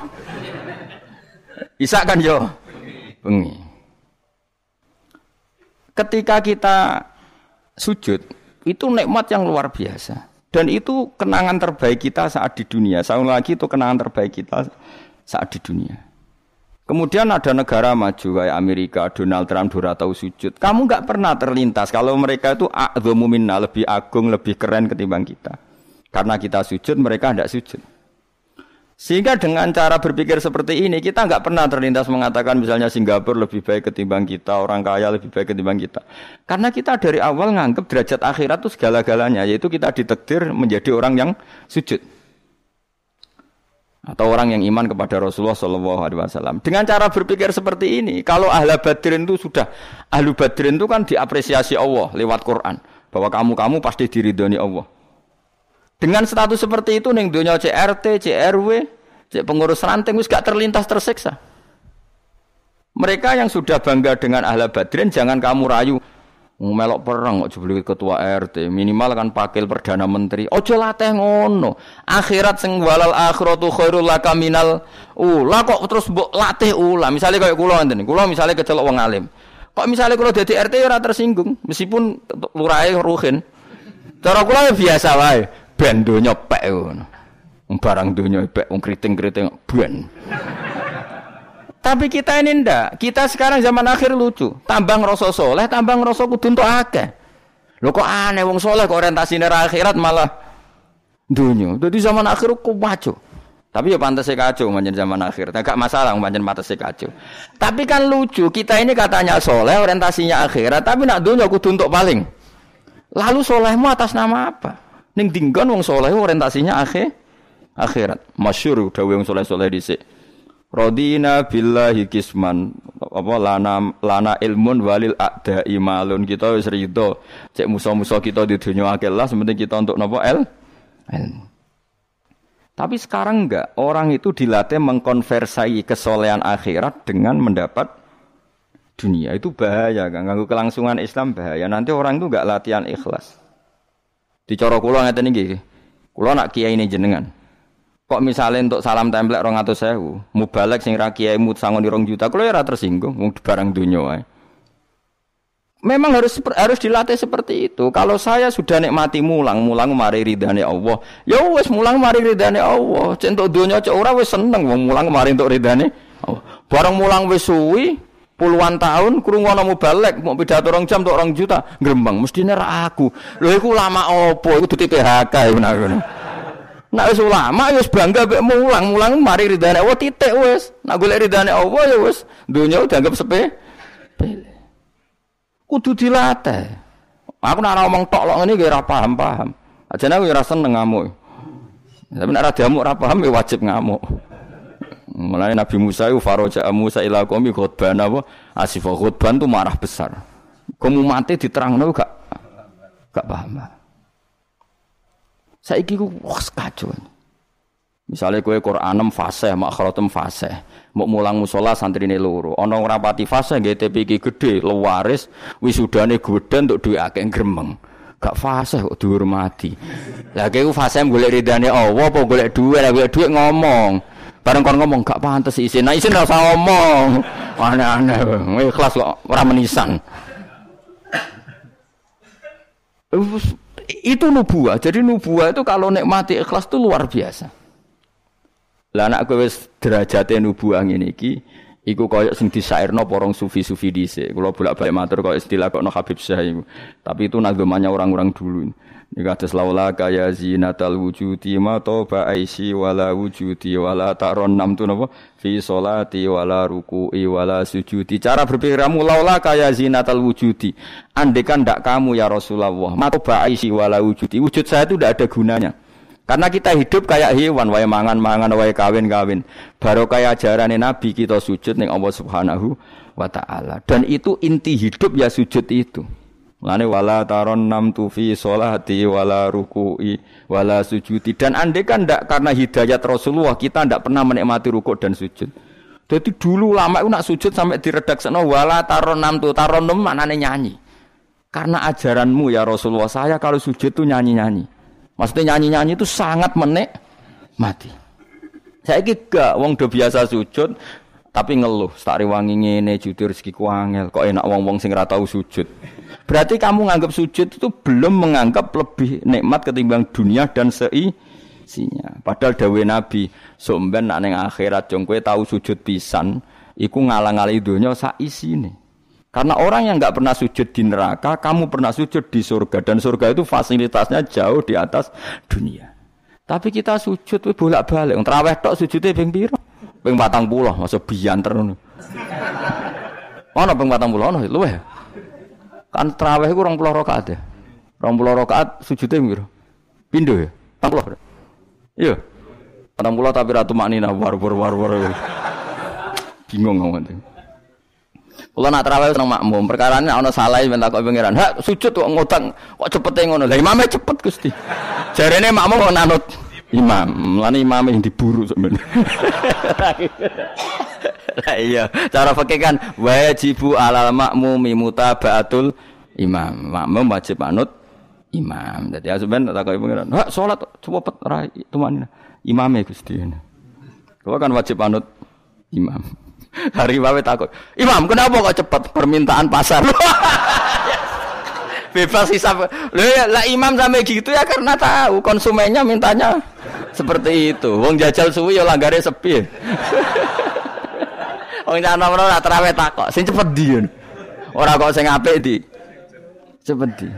Isa kan yo bengi. Ketika kita sujud, itu nikmat yang luar biasa. Dan itu kenangan terbaik kita saat di dunia. Saya lagi itu kenangan terbaik kita saat di dunia. Kemudian ada negara maju kayak Amerika, Donald Trump dua tahu sujud. Kamu nggak pernah terlintas kalau mereka itu minna, lebih agung, lebih keren ketimbang kita. Karena kita sujud, mereka tidak sujud. Sehingga dengan cara berpikir seperti ini kita nggak pernah terlintas mengatakan misalnya Singapura lebih baik ketimbang kita, orang kaya lebih baik ketimbang kita. Karena kita dari awal nganggap derajat akhirat itu segala-galanya, yaitu kita ditekdir menjadi orang yang sujud atau orang yang iman kepada Rasulullah Shallallahu Alaihi Wasallam. Dengan cara berpikir seperti ini, kalau ahla badrin itu sudah ahlu badrin itu kan diapresiasi Allah lewat Quran bahwa kamu kamu pasti diridhoni Allah. Dengan status seperti itu neng dunia CRT, CRW, cek pengurus ranting wis gak terlintas tersiksa. Mereka yang sudah bangga dengan ahla badrin jangan kamu rayu. melok perang kok jebule ketua RT minimal kan pakil perdana menteri. Ojo latih ngono. Akhirat sing walal akhiratu khairul laka minal ula. Kok terus mbok latih ula? Misalnya kayak kula ngene kula misalnya kecelok wong alim. Kok misalnya kula dadi RT ya ora tersinggung? Meskipun lurahe ruhin. Cara kula ya biasa wae ben donya pek ngono barang donya pek wong kriting-kriting ben tapi kita ini ndak. Kita sekarang zaman akhir lucu. Tambang rasa soleh, tambang rasa kudu untuk akeh. Lho kok aneh wong soleh kok orientasine akhirat malah dunia. Jadi zaman akhir kok maco. Tapi ya pantas kacau manjen zaman akhir. Tidak masalah manjen pantas kacau. Tapi kan lucu, kita ini katanya soleh, orientasinya akhirat, tapi nak dunia kudu untuk paling. Lalu solehmu atas nama apa? Ning dinggon wong soleh orientasinya akhir akhirat. Masyur udah wong soleh-soleh dhisik. Rodina billahi kisman apa lana lana ilmun walil ada imalun kita wis rido cek musa-musa kita di dunia akeh lah sementing kita untuk nopo el ilmu. Tapi sekarang enggak, orang itu dilatih mengkonversai kesolehan akhirat dengan mendapat dunia. Itu bahaya kan, ganggu kelangsungan Islam bahaya. Nanti orang itu enggak latihan ikhlas. Dicorok kula ngeten iki. Kula nak kiai ini jenengan. Kok misalnya untuk salam template rong atau sewu, mubalek sing rakyat mut sangon di rong juta, kalau ya tersinggung, mau barang dunia. Memang harus harus dilatih seperti itu. Kalau saya sudah nikmati mulang, mulang mari ridhani Allah. Ya wes mulang mari ridhani Allah. Centok dunia cek wes seneng wong mulang mari untuk ridhani Allah. Barang mulang wes suwi puluhan tahun krungono mubalek mau pidato rong jam rong juta, grembang mestine ra aku. Lho iku lama opo? Iku dudu PHK ya benar. Nak wis ulama ya wis bangga mek mulang, mulang mari ridane Allah titik wis. Nak golek ridane Allah ya wis dunya dianggap sepe. Kudu dilatih. Aku nak ngomong tok lok ngene ora paham-paham. Ajane aku ora seneng. Tapi nak ora diamuk ora ya wajib ngamuk. Mulai Nabi Musa itu faroja Musa ila qaumi khutban apa? Asifah khutban itu marah besar. Kamu mati diterangno gak gak paham. Saiki ku wah kacau. Misalnya kue Quran fase, makhratem fase, mau mulang musola santri ini loro. Ono rapati fase, GTP iki gede, lewaris, wisudane gede untuk duit akeh gremeng. Gak fase kok dihormati. Lah kue fase golek ridane Allah apa golek duit, golek duit ngomong. Bareng kon ngomong gak pantes isin. Nah isin rasa ngomong. Aneh-aneh, ikhlas kok ora menisan itu nubuah. Jadi nubuah itu kalau nikmati ikhlas itu luar biasa. Lah anak kowe wis derajate nubuah ngene iki iku koyo sing disairno porong sufi-sufi dhisik. Kula bolak-balik matur koyo istilah kok Habib Syah. Tapi itu nagamanya orang-orang dulu. Ini kata laula kaya zinatal wujudi ma toba aisi wala wujudi wala taron nam tu napa fi solati wala ruku'i wala sujudi. Cara berpikir kamu laula kaya zinatal wujudi. Andekan ndak kamu ya Rasulullah ma toba aisi wala wujudi. Wujud saya itu ndak ada gunanya. Karena kita hidup kayak hewan, wae mangan-mangan, wae kawin-kawin. Baru kayak ajaran Nabi kita sujud ning Allah Subhanahu wa taala. Dan itu inti hidup ya sujud itu. Lane wala taron nam tufi solati wala ruku'i wala sujudi dan andai kan ndak karena hidayat Rasulullah kita ndak pernah menikmati rukuk dan sujud. Jadi dulu lama itu nak sujud sampai diredakseno wala taron nam tu taron nam maknane nyanyi. Karena ajaranmu ya Rasulullah saya kalau sujud tuh nyanyi-nyanyi. Maksudnya nyanyi-nyanyi itu sangat menik mati. Saya gak wong do biasa sujud tapi ngeluh, tak wangi ngene jujur rezeki ku angel, kok enak wong-wong sing ora tau sujud. Berarti kamu menganggap sujud itu belum menganggap lebih nikmat ketimbang dunia dan seisinya. Padahal dawe Nabi, somben nak ning akhirat jong tahu sujud pisan, iku ngalang-alangi dunia isine. Karena orang yang nggak pernah sujud di neraka, kamu pernah sujud di surga dan surga itu fasilitasnya jauh di atas dunia. Tapi kita sujud bolak-balik, terawih tok sujudnya ping piro? Ping patang pulau, masa bianter ngono. Ono ping pulau, ono. Kan terawih iku 20 rakaat ya. 20 rakaat sujudnya piro? Pindho ya? 40. Iya. 40 tapi ratu maknina war war war war. Bingung ngomong Kula nak terawih seneng makmum, perkara ini ana salah minta kok pengiran. Hak sujud kok ngutang, kok cepet ngono. Imame cepet Gusti. Jarene makmum kok nanut imam. Lan imam yang diburu sebenarnya. Lah iya, cara fikih kan wajibu alal makmumi mutabaatul imam. Makmum wajib manut imam. Jadi asuban tak kau pengiran. Sholat cepet rai tuan imamnya gusti. Kau kan wajib manut imam. Hari wae takut. Imam, kenapa kok cepat permintaan pasar? Bebas hisap. Loh ya, lah imam sampai gitu ya karena tahu konsumennya mintanya seperti itu. Wong jajal suwi ya langgare sepi. Wong nyana ora trawe takok, sing cepet di. Ora kok sing apik di. Cepet di.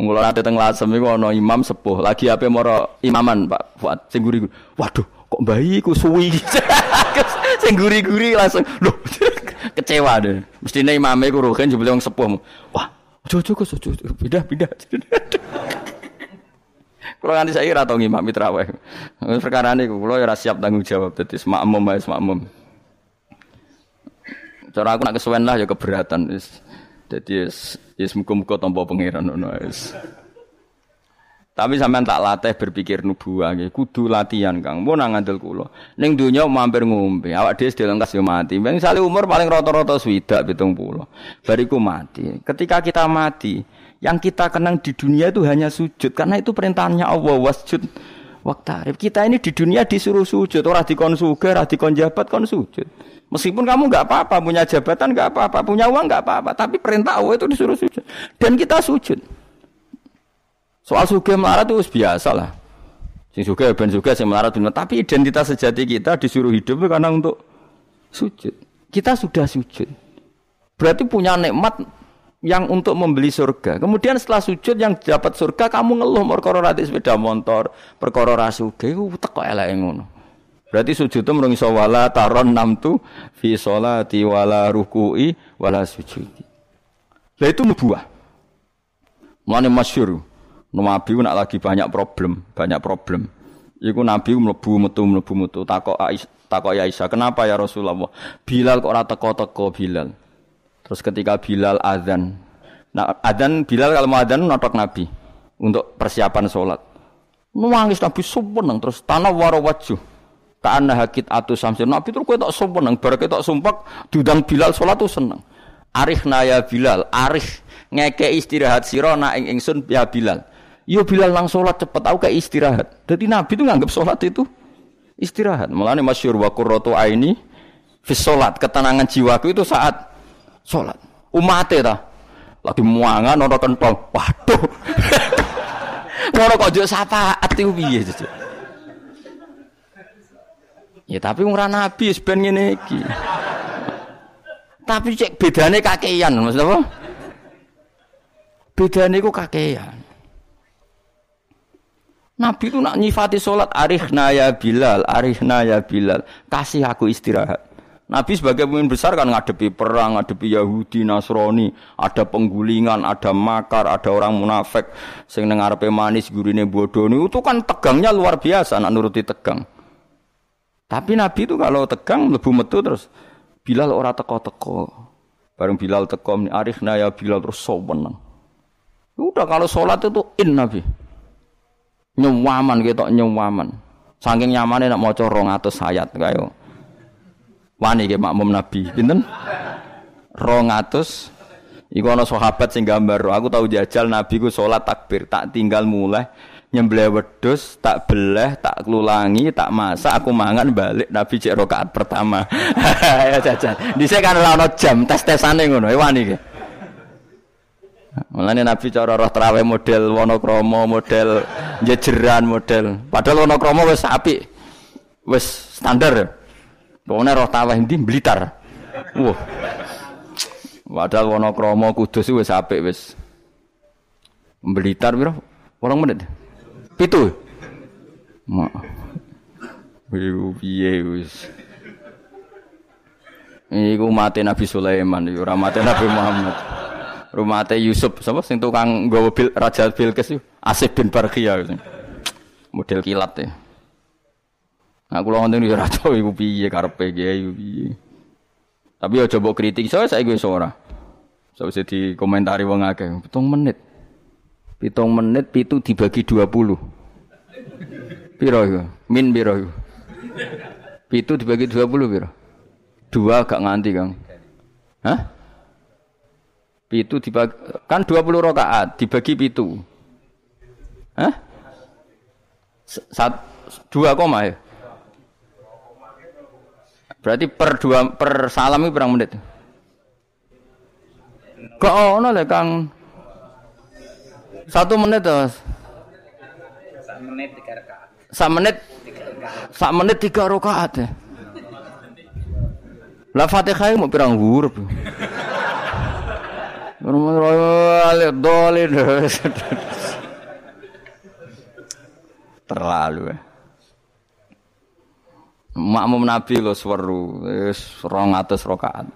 Mula nate teng Lasem iku ana imam sepuh, lagi ape moro imaman Pak Fuad sing guri. Waduh, kok bayi ku suwi. sing guri-guri langsung lho kecewa deh. Mestine imame ku rugen jebule wong sepuh. Wah, ojo-ojo Gus, ojo. Pindah-pindah. Kalau nanti saya kira tau ngimami terawih. Perkara ini kalau ya siap tanggung jawab. Jadi semakmum semakmum. Cara aku nak kesuwen lah ya keberatan. Jadi ya semuka-muka tanpa pengiran. Tapi sampean tak latih berpikir nubuah nggih. Kudu latihan, Kang. Mun nang ngandel kula. Ning donya mampir ngombe, awak dhewe sedhe lengkas yo mati. Ben sale umur paling rata-rata swidak 70. Bariku mati. Ketika kita mati, yang kita kenang di dunia itu hanya sujud karena itu perintahnya Allah wasjud waktarif. Kita ini di dunia disuruh sujud, orang dikon suga, orang dikon jabat kon sujud. Meskipun kamu nggak apa-apa, punya jabatan nggak apa-apa, punya uang nggak apa-apa, tapi perintah Allah itu disuruh sujud. Dan kita sujud. Soal suga melarat itu biasa lah. Sing suga ben suga sing melarat benar. Tapi identitas sejati kita disuruh hidup karena untuk sujud. Kita sudah sujud. Berarti punya nikmat yang untuk membeli surga. Kemudian setelah sujud yang dapat surga kamu ngeluh perkara sepeda motor, perkara rasuge teko eleke ngono. Berarti sujud itu mrung iso wala taron namtu fi sholati wala ruku'i wala sujudi. Lah itu nubuah. Mulane masyhur. Nabi nak lagi banyak problem, banyak problem. Iku Nabi mlebu metu mlebu metu takok Aisyah, takok Aisyah, "Kenapa ya Rasulullah? Bilal kok ora teko-teko Bilal?" Terus ketika Bilal adzan, nah adzan Bilal kalau mau adzan notok Nabi untuk persiapan sholat. Nangis Nabi sumpah terus tanah waro wajuh. Karena hakit atu samsir Nabi terus kau tak sumpah nang, baru tak sumpah dudang Bilal sholat tuh seneng. Arif naya Bilal, arif ngeke istirahat sirona ing ingsun ya Bilal. Yo Bilal lang sholat cepet, aku kayak istirahat. Jadi Nabi itu nganggap sholat itu istirahat. Mulane masyur wa qurratu aini fi sholat, ketenangan jiwaku itu saat sholat. Umate ta. Lagi muangan ora kentol. Waduh. Ngono kok njuk syafaat iku piye Ya tapi ora nabi ben ngene iki. Tapi cek bedane kakean, maksud apa? Bedane ku kakean. Nabi itu nak nyifati sholat arihna ya Bilal, arihna ya Bilal, kasih aku istirahat. Nabi sebagai pemimpin besar kan ngadepi perang, ngadepi Yahudi, Nasrani, ada penggulingan, ada makar, ada orang munafik, sing nang arepe manis gurine bodoh itu kan tegangnya luar biasa nak nuruti tegang. Tapi Nabi itu kalau tegang lebih metu terus Bilal ora teko-teko. Bareng Bilal teko arifna ya Bilal terus soweneng. Udah kalau sholat itu in Nabi. Nyewaman gitu nyewaman. Saking nyamannya nak maca 200 ayat kayak Wani ke makmum Nabi. Pinten? 200 Iku ana sahabat sing gambar, aku tahu jajal Nabi ku salat takbir, tak tinggal mulai nyembelih wedhus, tak beleh, tak kelulangi, tak masak, aku mangan balik Nabi cek rakaat pertama. ya jajal. Dhisik kan ora jam tes-tesane ngono, e wani ke. Mulane Nabi cara roh traweh model Wonokromo, model jejeran, model. Padahal Wonokromo wis apik. Wis standar. Pokoknya roh taweh ndi Blitar. Wah. Padahal Wonokromo Kudus wis apik wis. Blitar piro? Orang menit. Pitu. Mak. Iku piye wis. Iku mati Nabi Sulaiman, iku ora mati Nabi Muhammad. Rumate Yusuf, sapa sing tukang nggawa bil Raja Bilqis Asif bin Barqiyah. Model kilat ya. Nah, kula wonten yo ora tau iku piye karepe kiai piye. Tapi aja mbok kritik, saya saiki wis ora. Sawise dikomentari wong akeh, pitung menit. Pitung menit pitu dibagi 20. Piro iku? Min piro iku? Pitu dibagi 20 piro? Dua gak nganti, Kang. Hah? Pitu dibagi kan 20 rakaat dibagi pitu. Hah? Sat, dua koma ya? Berarti per dua per salam itu berapa menit? Kok ono Kang? Satu menit terus. Satu menit tiga rakaat. Satu menit. Satu menit tiga rakaat ya. Lah Fatihah mau pirang huruf. Terlalu ya. Makmum Nabi lo seru, wis 200 rakaat.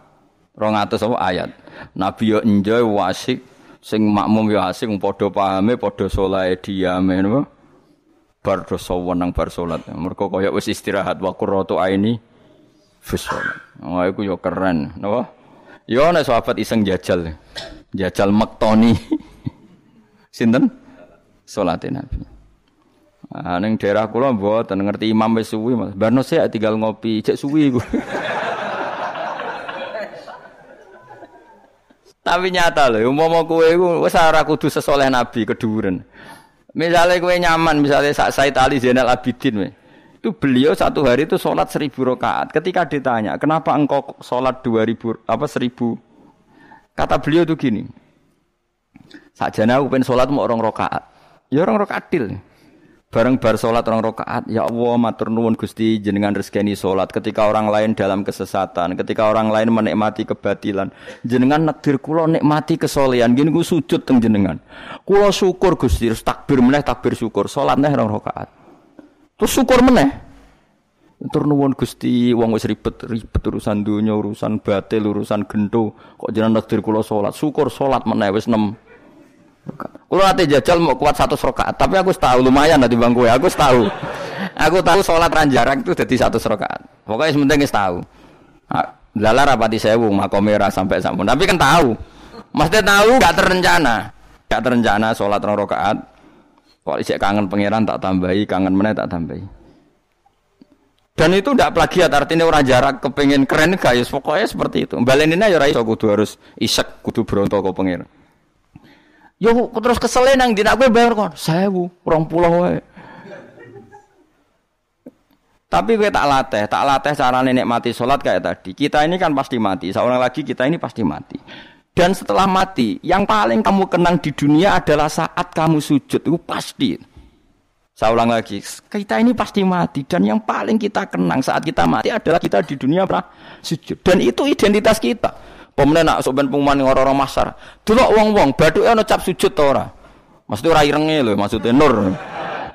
200 apa ayat. Nabi yo enjoy wasik sing makmum yo asik padha pahame padha salate diame napa. Bar do nang bar salat. Mergo kaya wis istirahat wa qurratu aini fi salat. Oh iku yo keren, napa? Yo nek sahabat iseng jajal. Jajal mektoni. Sinten? Salate Nabi. Ah ning daerah kula mboten ngerti imam wis suwi Mas. Barno sik tinggal ngopi, cek suwi iku. Tapi nyata lho, umpama kowe iku wis ora kudu sesoleh Nabi keduren. Misalnya kowe nyaman, misalnya Sak Said Ali Zainal Abidin. Itu beliau satu hari itu sholat seribu rakaat. Ketika ditanya, kenapa engkau sholat dua ribu apa seribu? Kata beliau itu gini. Sakjana aku pengen sholat mau orang rakaat. Ya orang rakaat. Bareng bar salat orang rakaat, ya Allah matur nuwun Gusti jenengan rezekani salat ketika orang lain dalam kesesatan, ketika orang lain menikmati kebatilan. Jenengan nakdir kula nikmati kesolehan, gini ku sujud teng jenengan. Kula syukur Gusti, takbir meneh takbir syukur, salat neh orang rakaat. Terus syukur meneh. Matur nuwun Gusti, wong wis ribet, ribet urusan dunia, urusan batil, urusan gento, kok jenengan nakdir kula salat. Syukur salat meneh wis 6 kalau nanti jajal mau kuat satu rakaat, tapi aku tahu lumayan nanti bangku ya, aku tahu. Aku tahu sholat ranjarang itu jadi satu rakaat. Pokoknya sementing tahu. Lala rapati sewu makomera sampai sampun. Tapi kan tahu. Maksudnya tahu gak terencana. Gak terencana sholat rong rakaat. Kalau isek kangen pangeran tak tambahi, kangen mana tak tambahi. Dan itu tidak plagiat artinya orang jarak kepengen keren guys pokoknya seperti itu. Baleninnya ya raiso kudu harus isek kudu berontok ke pangeran. Yo terus kesel nang dina kowe bayar kon 1000, 20 wae. Tapi gue tak latih, tak latih cara nenek mati sholat kayak tadi. Kita ini kan pasti mati, seorang lagi kita ini pasti mati. Dan setelah mati, yang paling kamu kenang di dunia adalah saat kamu sujud, itu pasti. Saya ulang lagi, kita ini pasti mati. Dan yang paling kita kenang saat kita mati adalah kita di dunia pernah sujud. Dan itu identitas kita. Pemenang nak soben pengumuman orang-orang masar. Delok wong-wong bathuke ana cap sujud ta ora? Maksudnya ora irenge lho, maksudnya nur.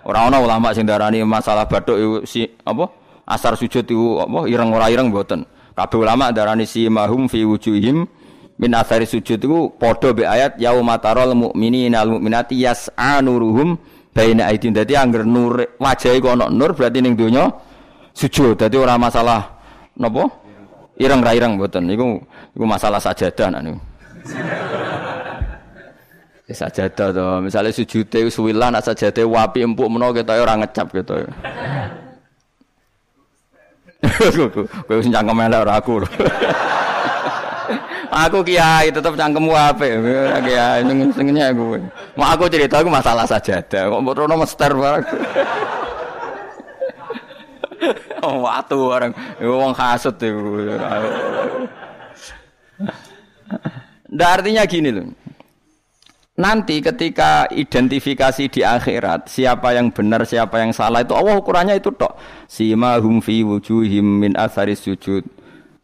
Ora ana ulama sing darani masalah bathuk iku si apa? Asar sujud iku apa ireng ora ireng mboten. Kabeh ulama darani si mahum fi wujuhim min asari sujud iku padha be ayat yauma taral mu'minina al mu'minati yas'a nuruhum baina aidin. Dadi angger nur wajah iku ana nur berarti ning donya sujud. Dadi ora masalah napa? Ireng ra ireng mboten niku iku masalah sajadah nak niku. Ya sajadah to, misale sujude suwilah nak sajadah wapi empuk menawa kita ora ngecap gitu. Kowe wis cangkem elek ora aku. aku kiai tetep cangkemmu apik. Kiai senengnya aku. Mau aku cerita aku masalah sajadah. Kok mbok rono mester barang. Watu orang wong hasut itu. Nah, artinya gini loh. Nanti ketika identifikasi di akhirat siapa yang benar siapa yang salah itu Allah ukurannya itu tok. Sima hum fi wujuhim min atharis sujud.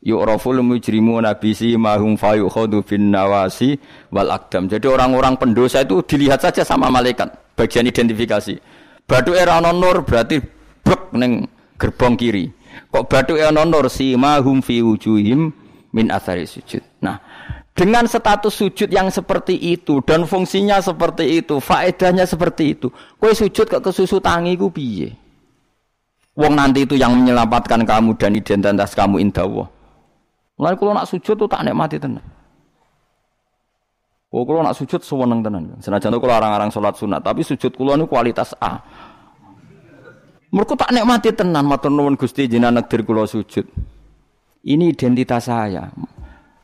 Yu'raful mujrimuna bi simahum fayukhadu bin nawasi wal akdam. Jadi orang-orang pendosa itu dilihat saja sama malaikat bagian identifikasi. Batu era nur berarti brek neng gerbong kiri. Kok batu ana nur simahum fi wujuhim min athari sujud. Nah, dengan status sujud yang seperti itu dan fungsinya seperti itu, faedahnya seperti itu. Kowe sujud ke kesusu tangi ku piye? Wong nanti itu yang menyelamatkan kamu dan identitas kamu indah Allah. Mulai kalau nak sujud tuh tak nikmati tenan. Oh, kalau nak sujud sewenang tenan. Senajan kalau orang-orang sholat sunat, tapi sujud kulo ini kualitas A. Mereka tak nikmati tenan matur nuwun Gusti jenengan negdir kula sujud. Ini identitas saya.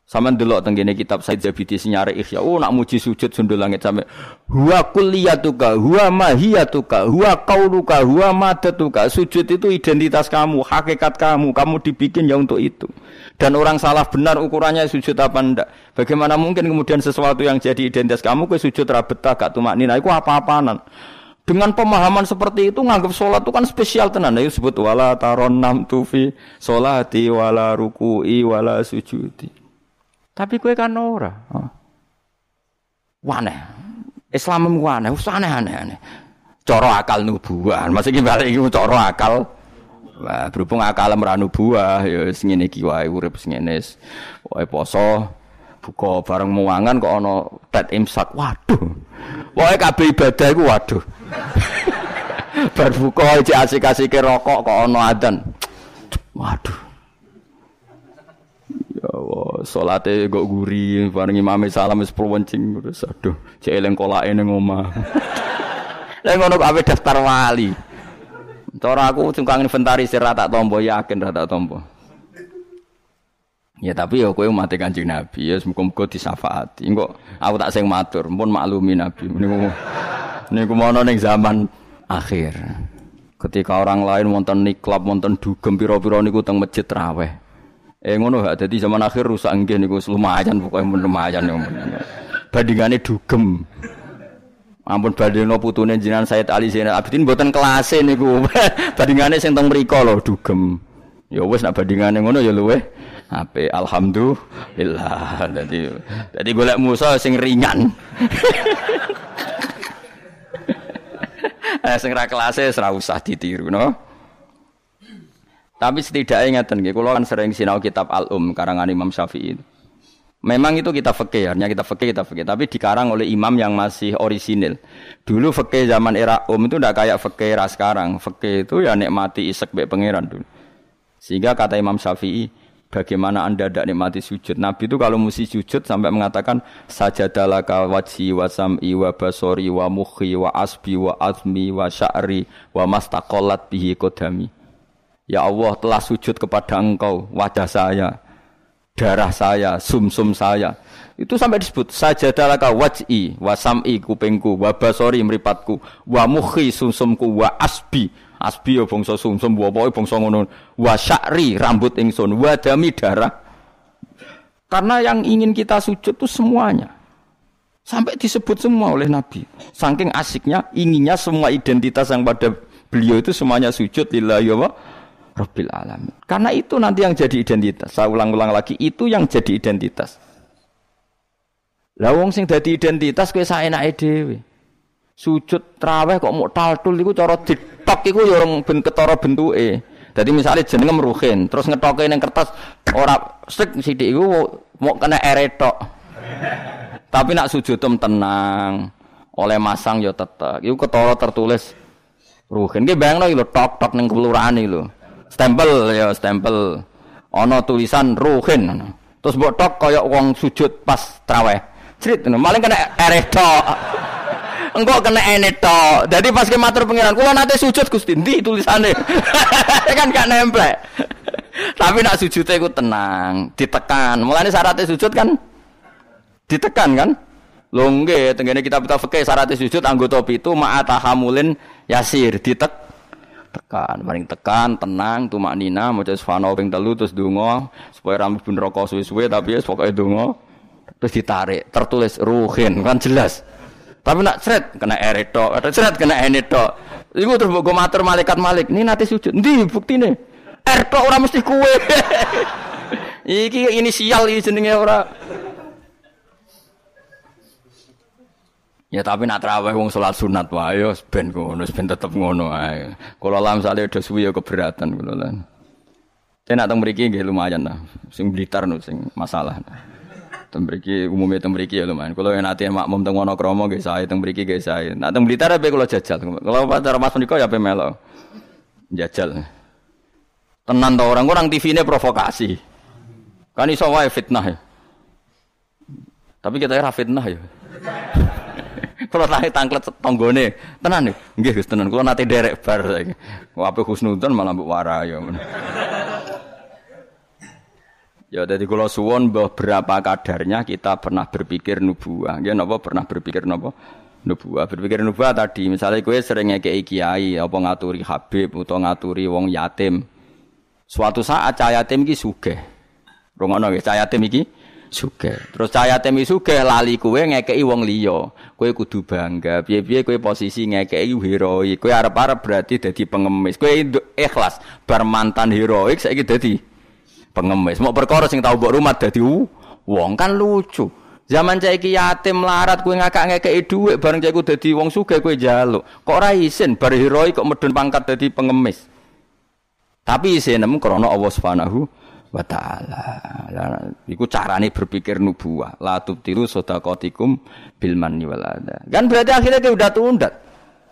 Sama delok tenggene kitab Said Zabidi senyare ikhya. Oh nak muji sujud sundul langit sampe huwa kulliyatuka, huwa mahiyatuka, huwa qauluka, huwa madatuka. Sujud itu identitas kamu, hakikat kamu, kamu dibikin ya untuk itu. Dan orang salah benar ukurannya sujud apa ndak. Bagaimana mungkin kemudian sesuatu yang jadi identitas kamu ke sujud rabetah gak tumak nina itu apa-apaanan. Dengan pemahaman seperti itu nganggap sholat itu kan spesial tenan. Ayo sebut wala taron nam tufi sholati wala ruku'i wala sujudi. Tapi kue kan ora. Oh. Waneh. Islam waneh, wis aneh-aneh. Cara akal nubuah. Maksudnya balik iki cara akal. Wah, berhubung akal ora nubuah ya wis ngene iki wae urip ngene. Wae poso buka bareng muangan kok ana tet imsak. Waduh. Wae kabeh ibadah iku waduh. Bar buka asik-asike rokok kok ana adzan. Waduh. Ya Allah, salate kok guri, bareng imame salam wis prowencing terus aduh, cek eling kolake ning omah. Lah ngono kok daftar wali. Cara aku tukang inventarisir ra tak tombo yakin ra tak tombo. Ya tapi ya kowe mati Kanjeng Nabi ya muga-muga disafaati. Engko aku tak sing matur, pun maklumi Nabi. Niku niku mono ning zaman akhir. Ketika orang lain wonten niklab, wonten dugem pira-pira niku teng masjid raweh. Eh ngono gak jadi zaman akhir rusak nggih niku lumayan pokoke lumayan ya. Bandingane dugem. Ampun badheno putune jenengan Said Ali Zainal Abidin mboten kelase niku. bandingane sing teng mriku lho dugem. Ya wis nak bandingane ngono ya luweh apik alhamdulillah. Dadi dadi golek musa sing ringan. Eh sing ra ora usah ditiru no. Tapi setidaknya ingatan nggih, kula kan sering sinau kitab Al-Um karangan Imam Syafi'i. Memang itu kita fikih, artinya kita fikih, kita fikih. Tapi dikarang oleh imam yang masih orisinil. Dulu fikih zaman era Um itu tidak kayak fikih era sekarang. Fikih itu ya nikmati isek be pangeran dulu. Sehingga kata Imam Syafi'i, bagaimana anda tidak nikmati sujud? Nabi itu kalau mesti sujud sampai mengatakan sajadalaka wajhi wa sam'i wa basori wa mukhi wa asbi wa azmi wa sya'ri wa mastaqolat bihi kodami. Ya Allah telah sujud kepada engkau wajah saya, darah saya, sumsum -sum saya. Itu sampai disebut saja dalaka waj'i wa sam'i kupingku wa basori mripatku wa mukhi sumsumku wa asbi asbi ya bangsa sumsum pokoke bangsa ngono wa sya'ri rambut ingsun wa dami darah. Karena yang ingin kita sujud itu semuanya. Sampai disebut semua oleh Nabi. Saking asiknya, inginnya semua identitas yang pada beliau itu semuanya sujud lillahi wa Rabbil alamin. Karena itu nanti yang jadi identitas. Saya ulang-ulang lagi, itu yang jadi identitas. Lah wong sing dadi identitas kowe saenake dhewe. Sujud traweh kok mau taltul iku cara ditok iku ya orang ben ketara bentuke. Dadi misalnya jenenge meruhin, terus ngetoke ning kertas ora sik sithik iku mau kena eretok. Tapi nak sujud tenang, oleh masang ya tetep. Iku ketara tertulis ruhin. Ki bayangno lho tok tok ning kelurahan iki lho stempel ya stempel ana tulisan ruhin terus mbok tok kaya wong sujud pas traweh crit maling kena ereto engkau kena eneto jadi pas ke matur pengiran kula nate sujud Gusti. Ndi tulisane? Kan gak nempel tapi nak sujudnya itu tenang ditekan. Mulane syaratnya sujud kan? Ditekan kan? Lho nggih, tenggene kitab-kitab fikih syaratnya sujud anggota itu ma'atahamulin yasir, ditek tekan paling tekan tenang tumak nina mau subhanahu ping telu terus dungo supaya rambut pun rokok suwe-suwe tapi ya pokoknya dungo terus ditarik tertulis ruhin kan jelas tapi nak seret kena ereto seret kena eneto itu terus gue mater malaikat malik ini nanti sujud di bukti nih erto orang mesti kue iki inisial ini jenenge orang Ya tapi nak terawih wong salat sunat wae yo ben ngono, ben tetep ngono ae. Kula lam sale do suwi yo keberatan kula lan. Saya nak teng mriki nggih lumayan lah. Sing Blitar no sing masalah. Umume teng mriki ya lumayan. Kula yen ate makmum teng Wonokromo nggih sae, teng mriki nggih sae. Nak teng Blitar ape kula jajal. Kula pacar Mas menika ya ape melo. Jajal. Tenan to orang orang TV ini provokasi. Kan iso wae fitnah ya. Tapi kita ora fitnah ya. Kalau tahe tangklet tonggone, tenan nih, nggih Gus tenan. Kalau nanti derek bar saiki. Wape husnudzon malah mbok warai ya. Ya dari kalau suwon berapa kadarnya kita pernah berpikir nubuah. Ya napa pernah berpikir napa? Nubuah. Berpikir nubuah tadi misalnya gue sering ngekei kiai apa ngaturi habib atau ngaturi wong yatim. Suatu saat cah yatim iki sugih. Rungono nggih, cah yatim iki sugih. Terus cah yatim iki sugih lali kowe ngekei wong liya. Kowe kudu bangga. Piye-piye kowe posisi ngekei heroik. Kowe arep-arep berarti dadi pengemis. Kowe ikhlas bar mantan heroik saiki dadi pengemis. Mau perkara sing tau mbok rumah dadi wong kan lucu. Zaman cah yatim melarat kowe ngakak ngekeki dhuwit bareng cah iku dadi wong kowe njaluk. Kok ora isin bar heroi kok medun pangkat dadi pengemis. Tapi isin nemu krana Allah Subhanahu wa taala. Iku carane berpikir nubuah. La tubtilu sadaqatikum bil manni wal Kan berarti akhirnya kowe udah tundat.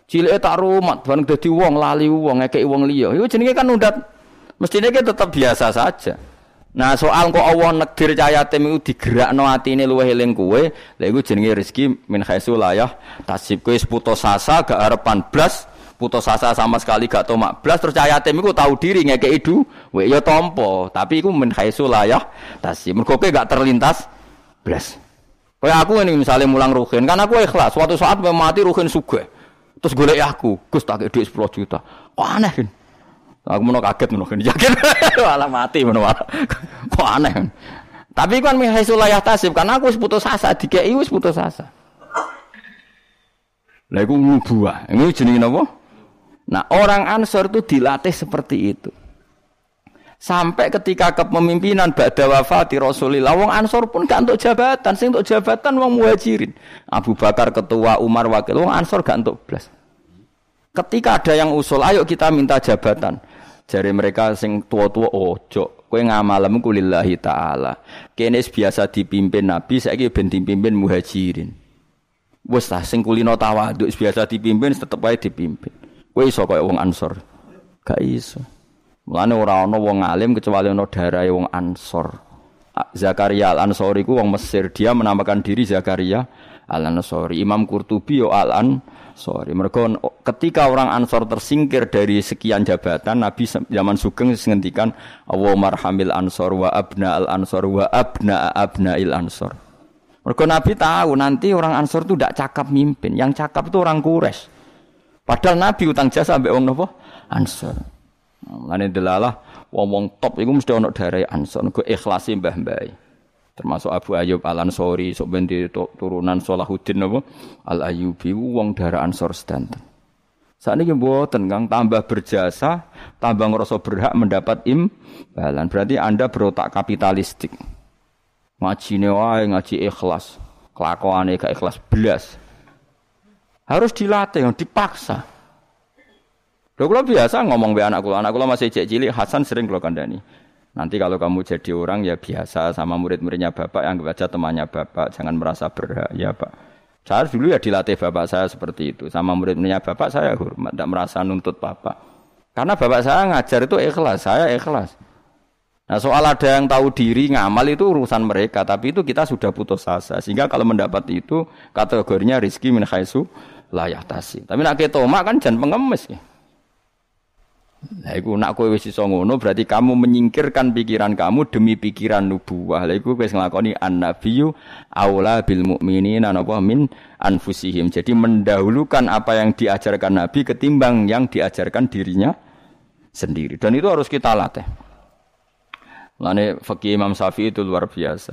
Cilik tak rumat bareng dadi wong lali wong ngekeki wong liya. Iku jenenge kan undat. Mestinya kita tetap biasa saja. Nah soal kok Allah negdir cahaya tim itu digerakno atine luwih eling kowe, lha iku jenenge rezeki min khaisu layah tasib kowe putus asa gak arepan blas, putus asa sama sekali gak tomak blas terus cahaya tim iku tahu diri ngekeki duwe ya tampa, tapi iku min khaisu layah tasib. Mergo gak terlintas blas. Kayak aku ini misalnya mulang ruhin, kan aku ikhlas. Suatu saat mati ruhin sugih. Terus golek aku, Gus tak duit 10 juta. Kok aneh? Aku mau kaget mau yakin malah mati mau. Kok aneh. Tapi kan mihaisul layah tasib karena aku putus asa dikei wis putus asa. Lah iku nubuah. Ini jenenge napa? Nah, orang Ansor itu dilatih seperti itu. Sampai ketika kepemimpinan ba'da wafati Rasulillah, wong Ansor pun gak untuk jabatan, sing untuk jabatan wong Muhajirin. Abu Bakar ketua, Umar wakil, wong Ansor gak untuk belas. Ketika ada yang usul, ayo kita minta jabatan. Jari mereka sing tua-tua ojo, kowe ngamalem kulillahi taala. Kene biasa dipimpin Nabi, saiki ben dipimpin muhajirin. Wes ta sing kulino tawaduk biasa dipimpin tetep wae dipimpin. Kowe iso kaya wong Ansor. Gak iso. Mulane ora ana wong alim kecuali ana darahe wong Ansor. Zakaria Al-Ansori ku wong Mesir, dia menamakan diri Zakaria Al-Ansori. Imam Qurtubi yo Al-Ansori Sorry, mereka ketika orang Ansor tersingkir dari sekian jabatan, Nabi zaman Sugeng menghentikan Allah marhamil Ansor wa abna al Ansor wa abna abna il Ansor. Mereka Nabi tahu nanti orang Ansor itu tidak cakap mimpin, yang cakap itu orang Quraisy. Padahal Nabi utang jasa sampai orang nopo Ansor. Mulane delalah wong-wong top itu mesti ono dari Ansor, gue ikhlasi mbah-mbah termasuk Abu Ayyub Al Ansori sok turunan Salahuddin apa? Al Ayyubi wong darah Ansor sedanten. Saat ini mboten kang tambah berjasa tambah ngerasa berhak mendapat imbalan. Berarti anda berotak kapitalistik. Ngaji wae ngaji ikhlas. Kelakuan gak ikhlas belas. Harus dilatih dipaksa. Lho kula biasa ngomong be anak kula, anak kula masih cek cilik Hasan sering kula kandani. Nanti kalau kamu jadi orang ya biasa sama murid-muridnya bapak yang baca temannya bapak, jangan merasa berhak ya pak. Saya dulu ya dilatih bapak saya seperti itu, sama murid-muridnya bapak saya hormat, tidak merasa nuntut bapak. Karena bapak saya ngajar itu ikhlas, saya ikhlas. Nah soal ada yang tahu diri ngamal itu urusan mereka, tapi itu kita sudah putus asa. Sehingga kalau mendapat itu kategorinya rizki min khaisu layak tasi. Tapi nak ketoma kan jangan pengemis ya. Lah iku nak kowe wis iso ngono berarti kamu menyingkirkan pikiran kamu demi pikiran nubuwah. Lah iku wis nglakoni an-nabiyyu aula bil mukminina napa min anfusihim. Jadi mendahulukan apa yang diajarkan Nabi ketimbang yang diajarkan dirinya sendiri. Dan itu harus kita latih. Lane fakih Imam Syafi'i itu luar biasa.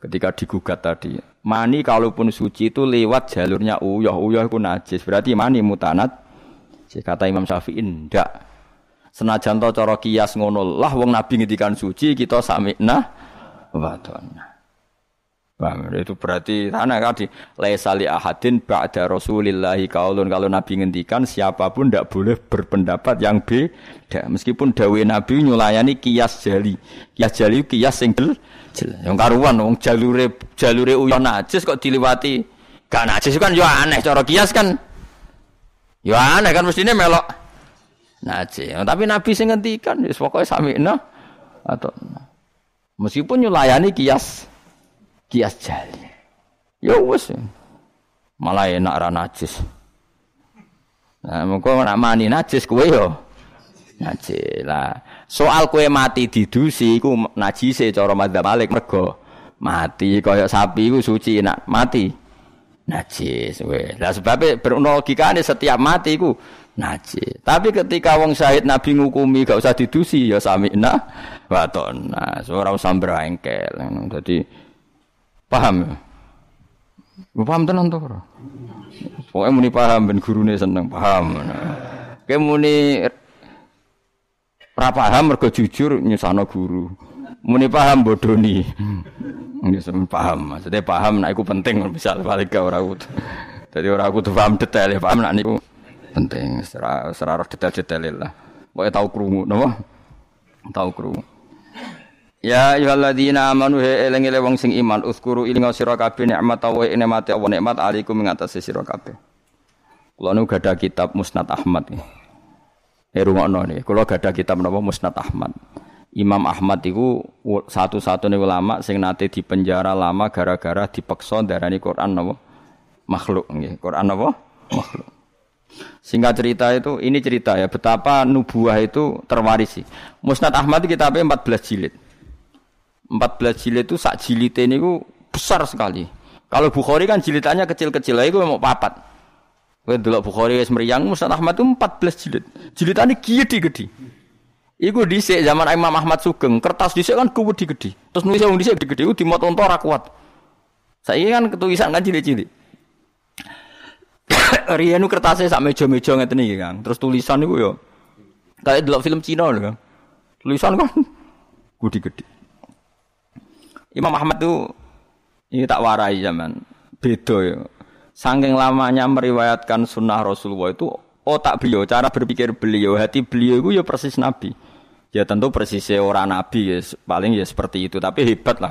Ketika digugat tadi, mani kalaupun suci itu lewat jalurnya uyah, uyah itu najis. Berarti mani mutanat. Kata Imam Syafi'i, ndak Senajan to cara kias ngono lah wong nabi ngendikan suci kita sami'na wa Bang, itu berarti karena tadi laisa li ahadin ba'da Rasulillahi kaulun. Kalau Nabi ngendikan siapa pun tidak boleh berpendapat yang beda. Meskipun dawe Nabi nyulayani kias jali. Kias jali kias sing yang karuan wong jalure jalure uyon najis kok diliwati. Gak najis kan yo aneh cara kias kan. Yo aneh kan mestine melok Naji. Tapi Nabi sing ngendikan wis pokoke samikna atau meskipun nyulayani kias kias jali. Ya wis. Malah enak ra najis. Nah, mengko nak mani najis kowe yo Najis. Lah, soal kue mati didusi iku najise cara madzhab Malik mergo mati kaya sapi iku suci nak mati najis we. Lah sebabnya berlogikane setiap mati iku najis. Tapi ketika wong syahid Nabi ngukumi gak usah didusi ya samina wa tonna. Ora usah brengkel. Dadi paham ya? Paham tenan to ora? Pokoke muni paham ben gurune seneng paham. Kayak muni Ora paham mergo jujur nyusano guru. Muni paham bodoni. Nyusun paham, maksudnya paham nek iku penting misal balik ora kudu. Dadi ora kudu paham detail, ya, paham nek niku penting secara detail-detail lah. Pokoke tau krungu napa? Tau krungu. Ya ayyuhalladzina amanu he eling-eling wong sing iman uskuru ilinga sira kabeh nikmat wa nikmate Allah nikmat alaikum ing atase sira kabeh. Kula nu gadah kitab Musnad Ahmad. Eh rungokno nih, kalau gak ada kitab menapa Musnad Ahmad. Imam Ahmad itu satu-satunya ulama sing nate di penjara lama gara-gara dipaksa darani Quran napa? Makhluk nggih. Quran napa? Makhluk. Singkat cerita itu, ini cerita ya betapa nubuah itu terwarisi. Musnad Ahmad kitabnya 14 jilid. 14 jilid itu sak jilid ini besar sekali. Kalau Bukhari kan jilidannya kecil-kecil, itu mau papat. Kowe delok Bukhari wis mriyang Musnad Ahmad itu 14 jilid. Jilidane gede-gede. Iku dhisik zaman Imam Ahmad Sugeng, kertas dhisik kan gede-gede. Terus nulis wong dhisik gede-gede iku dimot unta ora kuat. Saiki kan ketulisan kan cilik-cilik. Rianu kertasnya sak meja-meja ngeten iki, Kang. Terus tulisan niku yo kayak delok film Cina lho, Kang. Tulisan kan gede-gede. Imam Ahmad tuh ini tak warai zaman beda ya. Saking lamanya meriwayatkan sunnah Rasulullah itu otak beliau, cara berpikir beliau, hati beliau itu ya persis Nabi. Ya tentu persis orang Nabi ya paling ya seperti itu, tapi hebat lah.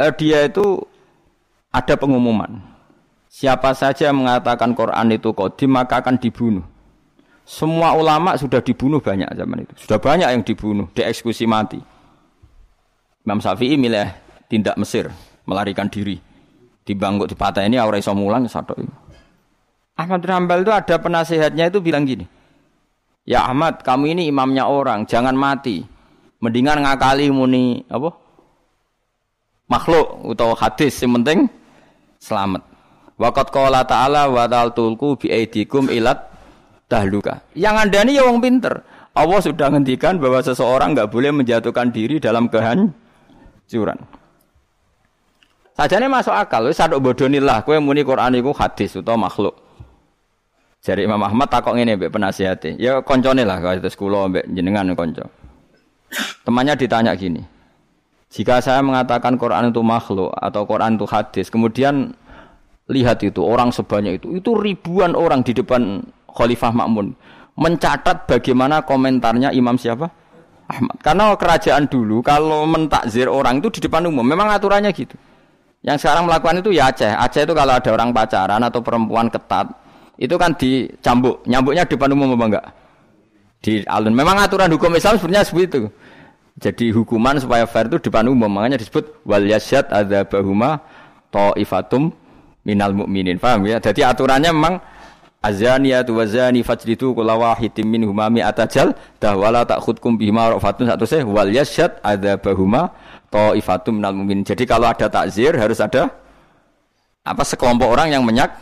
Eh, dia itu ada pengumuman. Siapa saja yang mengatakan Quran itu kodim maka akan dibunuh. Semua ulama sudah dibunuh banyak zaman itu. Sudah banyak yang dibunuh, dieksekusi mati. Imam Syafi'i milih tindak Mesir, melarikan diri di bangkuk di patah ini aura iso mulang satu ini. Ahmad bin itu ada penasehatnya itu bilang gini. Ya Ahmad, kamu ini imamnya orang, jangan mati. Mendingan ngakali muni apa? Makhluk atau hadis yang penting selamat. Waqat qala ta'ala wa tulku bi aidikum ilat dahluka. Yang anda ini ya wong pinter. Allah sudah ngendikan bahwa seseorang nggak boleh menjatuhkan diri dalam kehancuran. Sajane masuk akal, wis sadok bodoni lah kowe muni Quran iku hadis utawa makhluk. Jari Imam Ahmad takok ngene mbek penasihate. Ya koncone lah kalau itu kula mbek jenengan konco. Temannya ditanya gini. Jika saya mengatakan Quran itu makhluk atau Quran itu hadis, kemudian lihat itu orang sebanyak itu, itu ribuan orang di depan Khalifah Makmun mencatat bagaimana komentarnya Imam siapa? Ahmad. Karena kerajaan dulu kalau mentakzir orang itu di depan umum, memang aturannya gitu. Yang sekarang melakukan itu ya Aceh. Aceh itu kalau ada orang pacaran atau perempuan ketat, itu kan dicambuk. Nyambuknya depan umum apa enggak? Di alun. Memang aturan hukum Islam sebenarnya seperti itu. Jadi hukuman supaya fair itu depan umum. Makanya disebut wal yasyad ada bahuma ta'ifatum minal mukminin. Paham ya? Jadi aturannya memang azaniyatu wazani fajlidu kula wahidin minhuma mi'atajal dahwala ta'khudkum bihima rafatun satu seh wal yasyad ada bahuma ta'ifatum minal mu'minin. Jadi kalau ada takzir harus ada apa sekelompok orang yang menyak.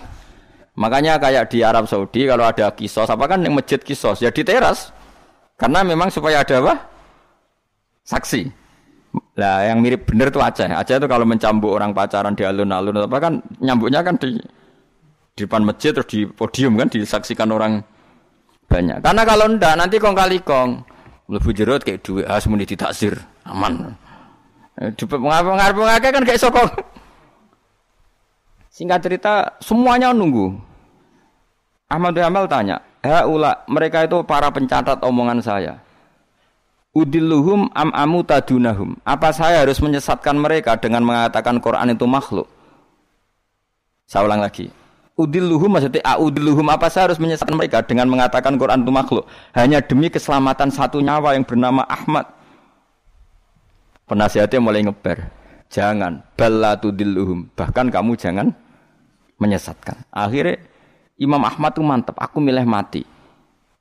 Makanya kayak di Arab Saudi kalau ada kisos apa kan yang masjid kisos ya di teras. Karena memang supaya ada apa? Saksi. Lah yang mirip bener tuh Aceh. Aceh itu kalau mencambuk orang pacaran di alun-alun apa kan nyambuknya kan di, di depan masjid terus di podium kan disaksikan orang banyak. Karena kalau ndak nanti kong kali kong lebih jerut kayak duit harus muni ditaksir aman. Eh, di pengarap ngake kan kayak sokong. Singkat cerita, semuanya nunggu. Ahmad Hamal tanya, ula mereka itu para pencatat omongan saya. Udilluhum am amu tadunahum. Apa saya harus menyesatkan mereka dengan mengatakan Quran itu makhluk? Saya ulang lagi. Udilluhum maksudnya audilluhum apa saya harus menyesatkan mereka dengan mengatakan Quran itu makhluk hanya demi keselamatan satu nyawa yang bernama Ahmad Penasihatnya mulai ngeber. Jangan balatu dilluhum. Bahkan kamu jangan menyesatkan. Akhirnya Imam Ahmad tuh mantep. Aku milih mati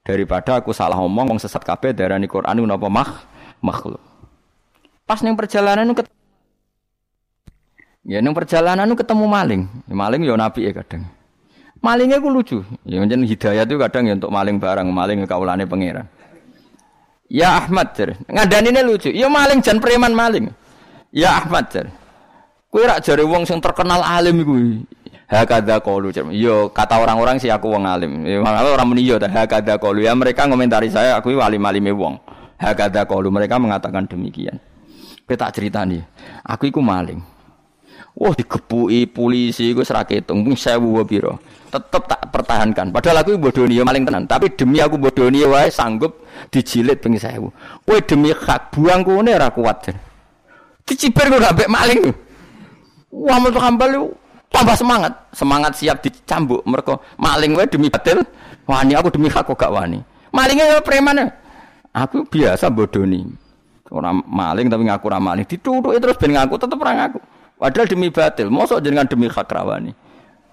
daripada aku salah ngomong wong sesat kabeh darani Quran napa mah makhluk. Pas ning perjalanan ketemu Ya ning perjalanan ketemu maling. Ya, maling ya nabi ya kadang. Malingnya ku lucu. Ya menjen hidayah itu kadang ya untuk maling barang, maling kaulane pangeran. Ya Ahmad jar. Ngadanine lucu. Ya maling jan preman maling. Ya Ahmad jar. Kowe rak jare wong sing terkenal alim iku. Hakada qalu. Yo kata orang-orang sih aku wong alim. Ya orang muni yo hakada qalu. Ya mereka ngomentari saya aku alim-alime wong. Hakada qalu mereka mengatakan demikian. Tak ceritani. Aku iku maling. Wah digepuki polisi iku ora ketung mung 1000 pira. Tetep tak pertahankan. Padahal aku bodoni ya maling tenan, tapi demi aku bodoni wae sanggup dijilid ping 1000. Kowe demi hak buang kene ora kuat. Diciber kok ambek maling. Wah metu kambal tambah semangat, semangat siap dicambuk mereka maling wae demi batil. Wani aku demi hak gak wani. Malingnya ya preman. Aku biasa bodoni. Orang maling tapi ngaku ora maling. Dituthuk terus ben ngaku tetep ora ngaku. Padahal demi batil, mosok dengan demi hak rawani.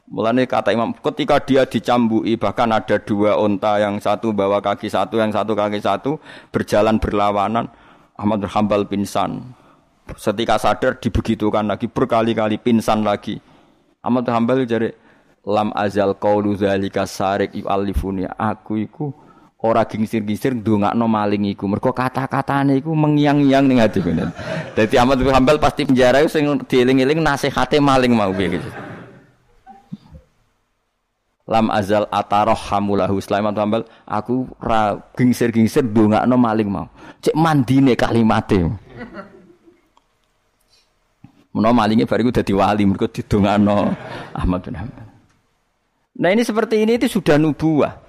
Mulane kata Imam, ketika dia dicambui bahkan ada dua onta yang satu bawa kaki satu, yang satu kaki satu berjalan berlawanan. Ahmad bin Hambal pingsan. Setika sadar dibegitukan lagi berkali-kali pingsan lagi. Ahmad Hambal jadi lam azal qaulu zalika sarik yu'allifuni aku iku ora gingsir-gingsir ndongakno maling iku mergo kata-katane iku mengiang-iang ning ati ngene. Dadi Ahmad bin Hambal pasti penjara sing dieling-eling nasihate maling mau piye gitu. Lam azal ataroh hamulahu Sulaiman Hambal aku ra gingsir-gingsir ndongakno maling mau. Cek mandine kalimate. Menawa malingnya bariku dadi wali mergo didongakno Ahmad bin Hambal. Nah ini seperti ini itu sudah nubuah.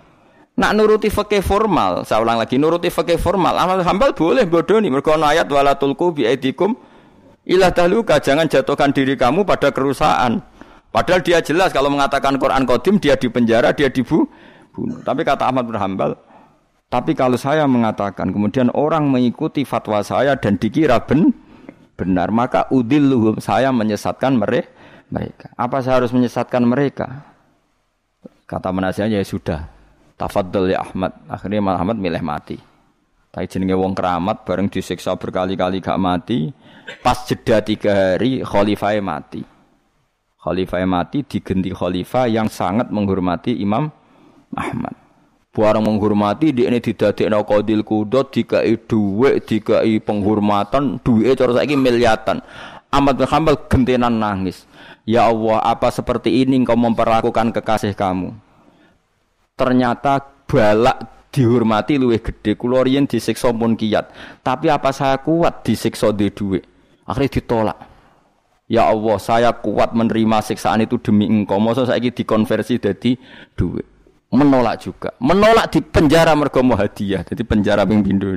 Nak nuruti fakih formal, saya ulang lagi nuruti fakih formal. Amal hambal boleh bodoh nih. Mereka ayat wala tulku bi aidikum ilah tahluka jangan jatuhkan diri kamu pada kerusakan. Padahal dia jelas kalau mengatakan Quran Qadim dia di penjara, dia dibunuh. Tapi kata Ahmad bin Hambal, tapi kalau saya mengatakan kemudian orang mengikuti fatwa saya dan dikira ben, benar, maka udilluhum saya menyesatkan mereka. Apa saya harus menyesatkan mereka? Kata penasihatnya ya sudah, Tafadhol ya Ahmad. Akhirnya Imam Ahmad milih mati. Tapi jenenge wong keramat bareng disiksa berkali-kali gak mati. Pas jeda tiga hari khalifah mati. Khalifah mati digenti khalifah yang sangat menghormati Imam Ahmad. Barang menghormati di ini didadekno qadil kudot dikai dhuwit, dikai penghormatan, duwe cara saiki miliatan. Ahmad bin Hanbal gentenan nangis. Ya Allah, apa seperti ini engkau memperlakukan kekasih kamu? ternyata balak dihormati luwih gede kula riyen disiksa pun kiat tapi apa saya kuat disiksa di duit akhirnya ditolak ya Allah saya kuat menerima siksaan itu demi engkau masa saya dikonversi jadi duit menolak juga menolak di penjara mergo hadiah jadi penjara ping pindho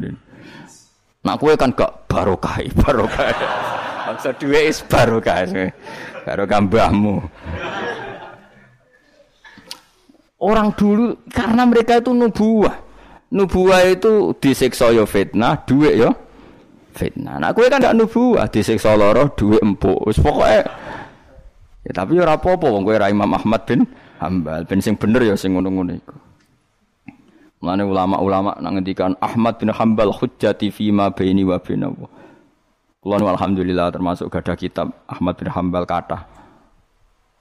nak kue kan gak barokah barokah maksud duit is barokah barokah mbahmu Orang dulu karena mereka itu nubuah. Nubuah itu disiksa yo ya fitnah, duit yo ya fitnah. Nah, kowe kan gak nubuah, disiksa loro, duit empuk. Wis Ya tapi ora apa-apa wong kowe Imam Ahmad bin Hambal, ben sing bener ya sing ngono-ngono iku. Mulane ulama-ulama nang ngendikan Ahmad bin Hambal hujjati fi ma baini wa bainahu. Kula alhamdulillah termasuk gadah kitab Ahmad bin Hambal kata.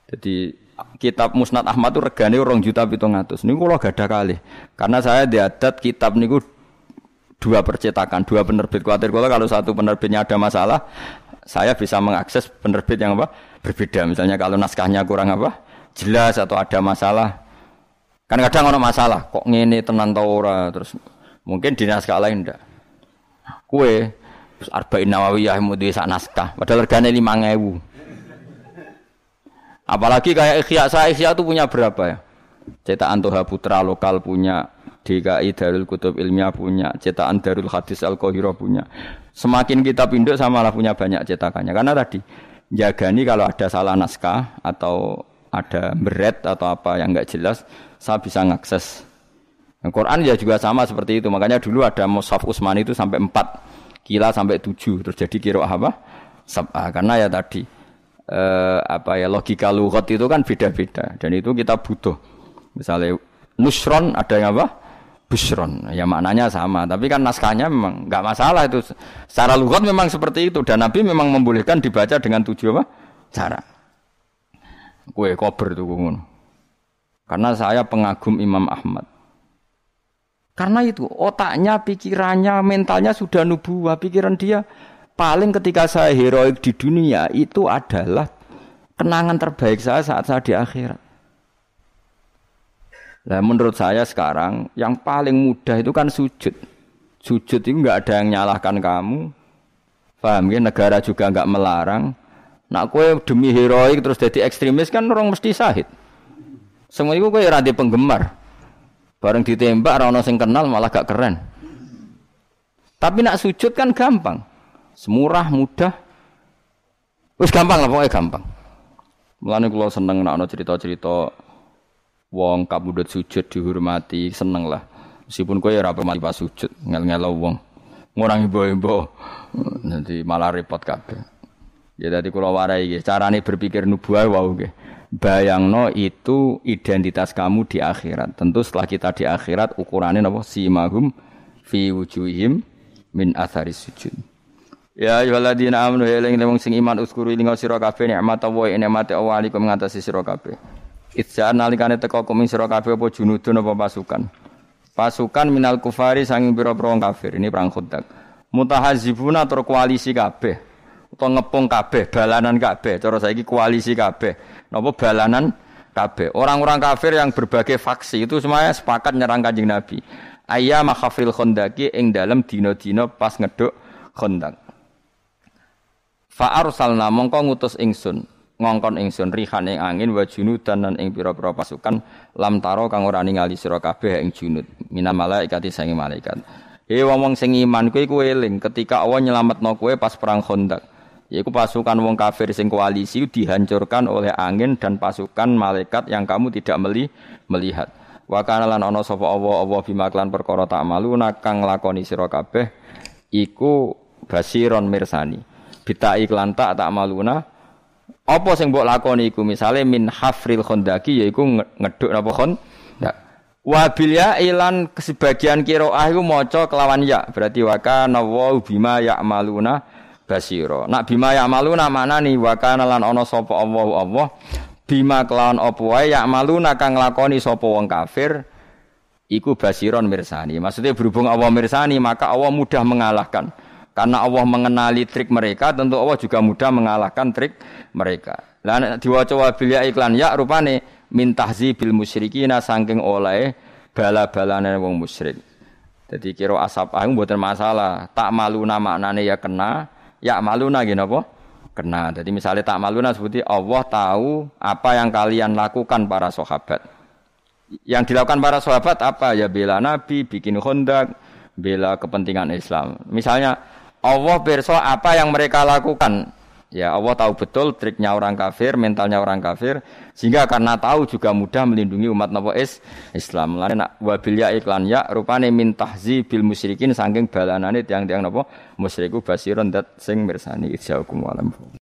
Jadi kitab Musnad Ahmad itu regane orang juta pitung kalau gak ada kali. Karena saya diadat kitab niku dua percetakan, dua penerbit. Khawatir kalau kalau satu penerbitnya ada masalah, saya bisa mengakses penerbit yang apa berbeda. Misalnya kalau naskahnya kurang apa jelas atau ada masalah. Kan kadang orang masalah, kok ngene tenan ora terus mungkin di naskah lain ndak. Kue Arba'in Nawawiyah mau di naskah, padahal regane 5000. Apalagi kayak Ikhya, saya Ikhya itu punya berapa ya? Cetakan Toha Putra lokal punya, DKI Darul Kutub Ilmiah punya, cetakan Darul Hadis Al Qahira punya. Semakin kita pinduk sama lah punya banyak cetakannya. Karena tadi jagani kalau ada salah naskah atau ada beret atau apa yang nggak jelas, saya bisa ngakses. Al Quran ya juga sama seperti itu. Makanya dulu ada Mushaf Usmani itu sampai 4, kila sampai 7. Terus jadi kira apa? Sabah. Karena ya tadi eh, apa ya logika lugat itu kan beda-beda dan itu kita butuh. Misalnya nusron ada yang apa? busron. Ya maknanya sama, tapi kan naskahnya memang nggak masalah itu. Secara lugat memang seperti itu dan Nabi memang membolehkan dibaca dengan tujuh apa? Cara. Kue kober tuh ngono. Karena saya pengagum Imam Ahmad. Karena itu otaknya, pikirannya, mentalnya sudah nubuah. Pikiran dia paling ketika saya heroik di dunia itu adalah kenangan terbaik saya saat saya di akhirat. Nah, menurut saya sekarang yang paling mudah itu kan sujud. Sujud itu nggak ada yang nyalahkan kamu. Paham ya? Negara juga nggak melarang. Nak kue demi heroik terus jadi ekstremis kan orang mesti sahid. Semua itu kue rada penggemar. Bareng ditembak orang sing kenal malah gak keren. Tapi nak sujud kan gampang. Semurah, mudah. Wis gampang lah pokoknya gampang. Mulane kula seneng nak cerita-cerita wong kabudut sujud dihormati seneng lah meskipun kowe ora mati pas sujud ngel-ngel wong ngurang ibu-ibu nanti malah repot kabeh ya tadi kalau warai gitu carane berpikir nubuah wow gitu bayangno itu identitas kamu di akhirat tentu setelah kita di akhirat ukurannya apa simahum fi wujuhim min athari sujud Ya ayyuhalladzina amanu ya eling wong sing iman uskuru ing sira kabeh nikmat Allah nikmat Allah alikum ngatasi sira kabeh Itja nalikane teko kuming sira kabeh apa junudun apa pasukan. Pasukan minal kufari sanging pira-pira kafir. Ini perang Khandaq. Mutahazibuna tur koalisi kabeh. Utawa ngepung kabeh, balanan kabeh. Cara saiki koalisi kabeh. Napa balanan kabeh. Orang-orang kafir yang berbagai faksi itu semuanya sepakat nyerang Kanjeng Nabi. Ayya makhafil Khandaqi ing dalam dina-dina pas ngeduk Khandaq. Fa arsalna mongko ngutus ingsun ngongkon ingsun rihan ing angin wa junudan dan ing pira-pira pasukan lam taro kang ora ningali sira kabeh ing junud mina malaikat sange malaikat he wong sing iman kuwi kuwi eling ketika Allah nyelametno kowe pas perang Khandaq yaiku pasukan wong kafir sing koalisi dihancurkan oleh angin dan pasukan malaikat yang kamu tidak meli melihat. Wa kana lan ana sapa Allah Allah bima klan perkara tak malu kang lakoni sira kabeh iku basiron mirsani. Bita iklan tak tak maluna. Apa sing mbok lakoni iku? Misale min hafril khondaki yaiku ngeduk napa khon. Wa bil ya ilan sebagian qiraah iku maca kelawan ya. Berarti wa kana wa bima ya'maluna basira. Nak bima ya'maluna maknani wa kana lan ana sapa Allah Allah bima kelawan apa wae ya'maluna kang lakoni sapa wong kafir iku basiron mirsani. Maksudnya berhubung Allah mirsani maka Allah mudah mengalahkan. Karena Allah mengenali trik mereka, tentu Allah juga mudah mengalahkan trik mereka. Lah diwaca wabil ya iklan ya rupane min tahzibil musyrikina saking oleh bala-balane wong musyrik. Jadi kira asap aku mboten masalah. Tak maluna maknane ya kena, ya maluna gini apa? Kena. Jadi misalnya tak maluna seperti Allah tahu apa yang kalian lakukan para sahabat. Yang dilakukan para sahabat apa? Ya bela Nabi, bikin hondak, bela kepentingan Islam. Misalnya Allah berso apa yang mereka lakukan. Ya Allah tahu betul triknya orang kafir, mentalnya orang kafir, sehingga karena tahu juga mudah melindungi umat Nabi is Islam. Lain nak wabilya iklan ya rupane min tahzi bil musyrikin saking balanane tiang-tiang napa musyriku basiron dat sing mirsani isyaukum walam.